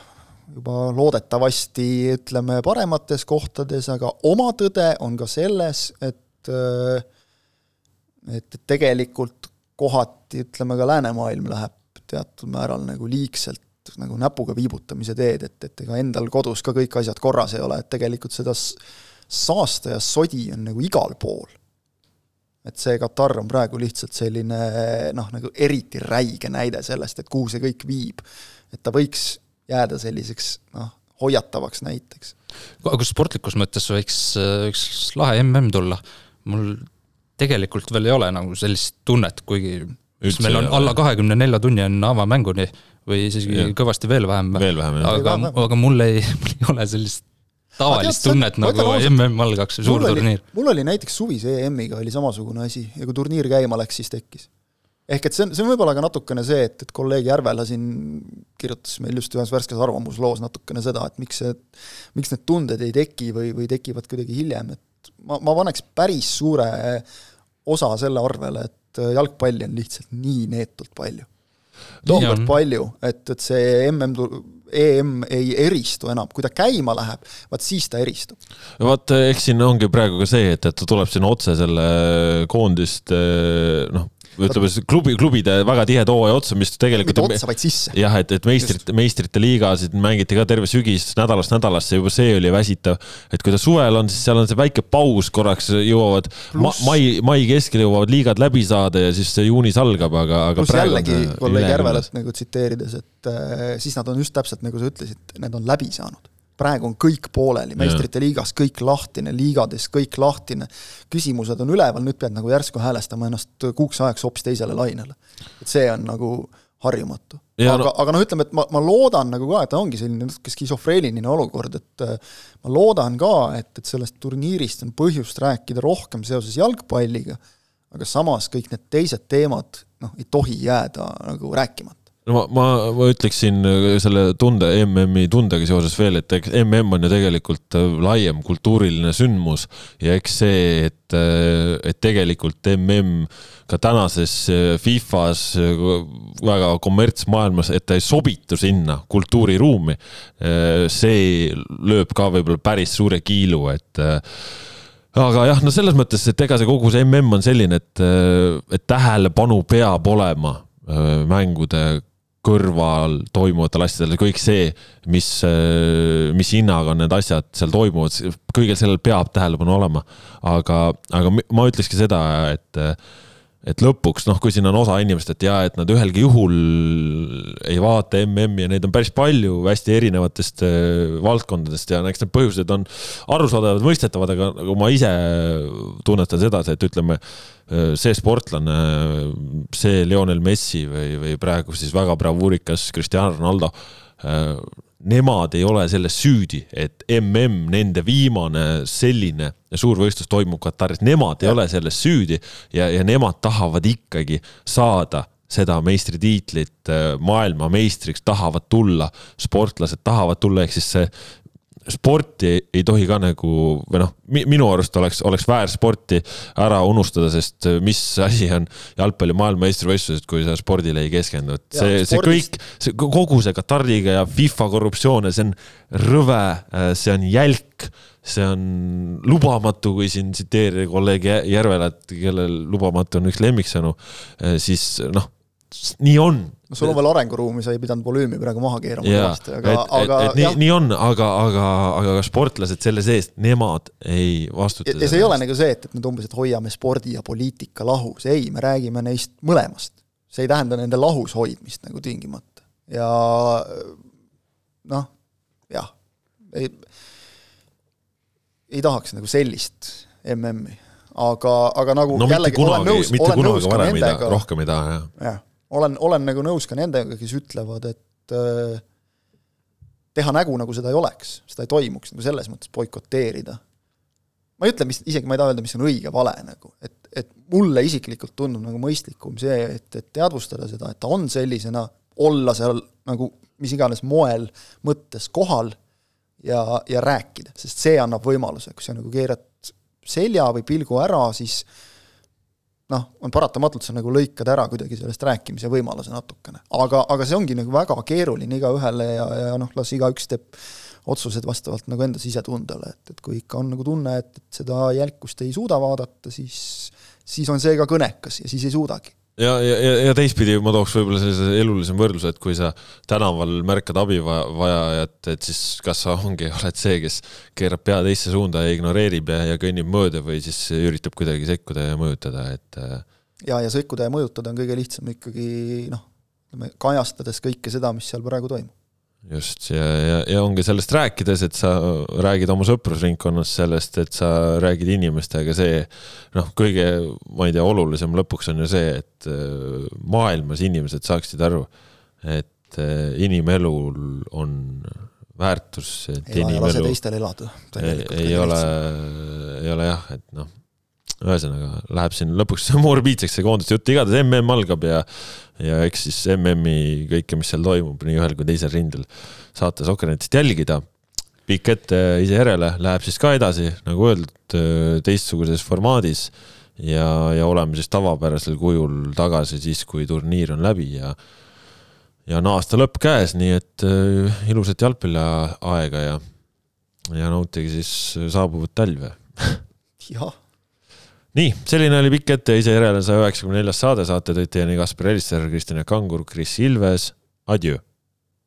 S2: juba loodetavasti ütleme paremates kohtades, aga oma tõde on ka selles, et et tegelikult kohati ütleme ka läänemaailm läheb teatud määral nagu liigselt nagu näpuga viibutamise teed, et, et ega endal kodus ka kõik asjad korras ei ole, et tegelikult seda saasta ja sodi on nagu igal pool. et see Katar on praegu lihtsalt selline noh, nagu eriti räige näide sellest, et kuhu see kõik viib. et ta võiks jääda selliseks noh, hoiatavaks näiteks.
S3: aga sportlikus mõttes võiks üks lahe mm tulla, mul tegelikult veel ei ole nagu sellist tunnet, kuigi Üldse meil on alla kahekümne nelja tunni on avamänguni või isegi kõvasti veel vähem.
S1: veel vähem,
S3: jah. aga, aga mul ei, mul ei ole sellist tavalist tunnet nagu MM algaks või suur turniir.
S2: mul oli näiteks suvise EM-iga oli samasugune asi ja kui turniir käima läks, siis tekkis. ehk et see on, see on võib-olla ka natukene see, et, et kolleeg Järvela siin kirjutas meil just ühes värskes arvamusloos natukene seda, et miks see, miks need tunded ei teki või, või tekivad kuidagi hiljem, et ma, ma paneks päris suure osa selle arvele, et jalgpalli on lihtsalt nii neetult palju tohutult palju, et, et see mm EM ei eristu enam, kui ta käima läheb, vaat siis ta eristub.
S1: vaat eks siin ongi praegu ka see, et, et ta tuleb sinna otse selle koondist noh ütleme siis klubi, klubide väga tihe hooaja otsa, mis tegelikult.
S2: mitte otsa, vaid sisse.
S1: jah, et, et meistrite, meistrite liigasid mängiti ka terve sügis nädalast nädalasse, juba see oli väsitav. et kui ta suvel on, siis seal on see väike paus korraks, jõuavad ma, mai, mai keskel jõuavad liigad läbi saada ja siis juunis algab, aga, aga.
S2: pluss jällegi kolleeg Järvelat nagu tsiteerides, et äh, siis nad on just täpselt nagu sa ütlesid, need on läbi saanud praegu on kõik pooleli, meistrite liigas kõik lahtine, liigades kõik lahtine, küsimused on üleval, nüüd pead nagu järsku häälestama ennast kuuks ajaks hoopis teisele lainele. et see on nagu harjumatu. aga no., aga noh, ütleme, et ma, ma loodan nagu ka, et ongi selline natuke skisofreeniline olukord, et äh, ma loodan ka, et, et sellest turniirist on põhjust rääkida rohkem seoses jalgpalliga, aga samas kõik need teised teemad noh, ei tohi jääda nagu rääkimata
S1: no ma, ma, ma ütleksin äh, selle tunde, MM-i tundega seoses veel, et eks MM on ju tegelikult äh, laiem kultuuriline sündmus ja eks see, et, äh, et tegelikult MM ka tänases Fifas väga kommertsmaailmas, et ta ei sobitu sinna kultuuriruumi, see lööb ka võib-olla päris suure kiilu, et aga jah, no selles mõttes, et ega see kogu see mm on selline, et, et tähelepanu peab olema mängude kõrval toimuvatel asjadel, kõik see, mis, mis hinnaga need asjad seal toimuvad, kõigel sellel peab tähelepanu olema. aga, aga ma ütlekski seda, et et lõpuks noh, kui siin on osa inimest, et jaa, et nad ühelgi juhul ei vaata MM-i ja neid on päris palju hästi erinevatest äh, valdkondadest ja eks need põhjused on arusaadavad, mõistetavad, aga nagu ma ise tunnetan sedasi, et ütleme, äh, see sportlane, see Lionel Messi või, või praegu siis väga bravuurikas Cristiano Ronaldo nemad ei ole selles süüdi, et mm, nende viimane selline suurvõistlus toimub Kataris, nemad ei ja. ole selles süüdi ja, ja nemad tahavad ikkagi saada seda meistritiitlit maailmameistriks, tahavad tulla, sportlased tahavad tulla, ehk siis see sporti ei tohi ka nagu või noh, minu arust oleks, oleks väär sporti ära unustada, sest mis asi on jalgpalli maailmameistrivõistlused, kui sa spordile ei keskendu, et see, see kõik, see kogu see Katariga ja FIFA korruptsioon ja see on rõve, see on jälk, see on lubamatu, kui siin tsiteerida kolleeg Järvelat, kellel lubamatu on üks lemmiksõnu, siis noh nii on.
S2: No sul on veel arenguruumi, sa ei pidanud volüümi praegu maha keerama
S1: kõvasti, aga, aga nii, nii on, aga, aga, aga ka sportlased selle seest, nemad ei vastuta.
S2: ja see ei ole nagu see, et, et nüüd umbes, et hoiame spordi ja poliitika lahus, ei, me räägime neist mõlemast. see ei tähenda nende lahus hoidmist nagu tingimata ja noh, jah, ei, ei tahaks nagu sellist MM-i aga, aga nagu
S1: no, jällegi olen nõus, olen nõus ka nendega. rohkem ei taha, jah.
S2: jah, olen, olen nagu nõus ka nendega, kes ütlevad, et äh, teha nägu, nagu seda ei oleks, seda ei toimuks, nagu selles mõttes boikoteerida. ma ei ütle, mis, isegi ma ei taha öelda, mis on õige-vale nagu, et, et mulle isiklikult tundub nagu mõistlikum see, et, et teadvustada seda, et ta on sellisena, olla seal nagu mis iganes moel mõttes kohal ja, ja rääkida, sest see annab võimaluse, kui sa nagu keerad selja või pilgu ära, siis noh, on paratamatult, sa nagu lõikad ära kuidagi sellest rääkimise võimaluse natukene. aga, aga see ongi nagu väga keeruline igaühele ja, ja noh, las igaüks teeb otsused vastavalt nagu enda sisetundele, et, et kui ikka on nagu tunne, et, et seda jälkust ei suuda vaadata, siis, siis on see ka kõnekas ja siis ei suudagi
S1: ja, ja, ja, teistpidi ma tooks võib-olla sellise elulisema võrdluse, et kui sa tänaval märkad abivajajat, et siis kas sa ongi, oled see, kes keerab pea teisse suunda ja ignoreerib ja, ja kõnnib mööda või siis üritab kuidagi sekkuda ja mõjutada, et. Äh,
S2: ja, ja sekkuda ja mõjutada on kõige lihtsam ikkagi noh, ütleme kajastades kõike seda, mis seal praegu toimub
S1: just ja, ja, ja ongi sellest rääkides, et sa räägid oma sõprusringkonnas sellest, et sa räägid inimestega, see noh, kõige, ma ei tea, olulisem lõpuks on ju see, et äh, maailmas inimesed saaksid aru, et äh, inimelul on väärtus, et
S2: Ela,
S1: inimelu.
S2: lase teistel elada.
S1: ei, ei ole, ei ole jah, et noh ühesõnaga läheb siin lõpuks morbiidseks see koondiste jutt, igatahes mm algab ja ja eks siis MM-i kõike, mis seal toimub nii ühel kui teisel rindel saate Sokkernetist jälgida. pikk ette ise järele, läheb siis ka edasi, nagu öeldud, teistsuguses formaadis ja, ja oleme siis tavapärasel kujul tagasi siis, kui turniir on läbi ja ja on aasta lõpp käes, nii et uh, ilusat jalgpalliaega ja, ja nautige siis saabuvat talve
S2: jah
S1: nii, selline oli pikk ette ise järele saja üheksakümne neljas saade, saate tõid teieni Kaspar Elister, Kristjan Kangur, Kris Ilves, adjöö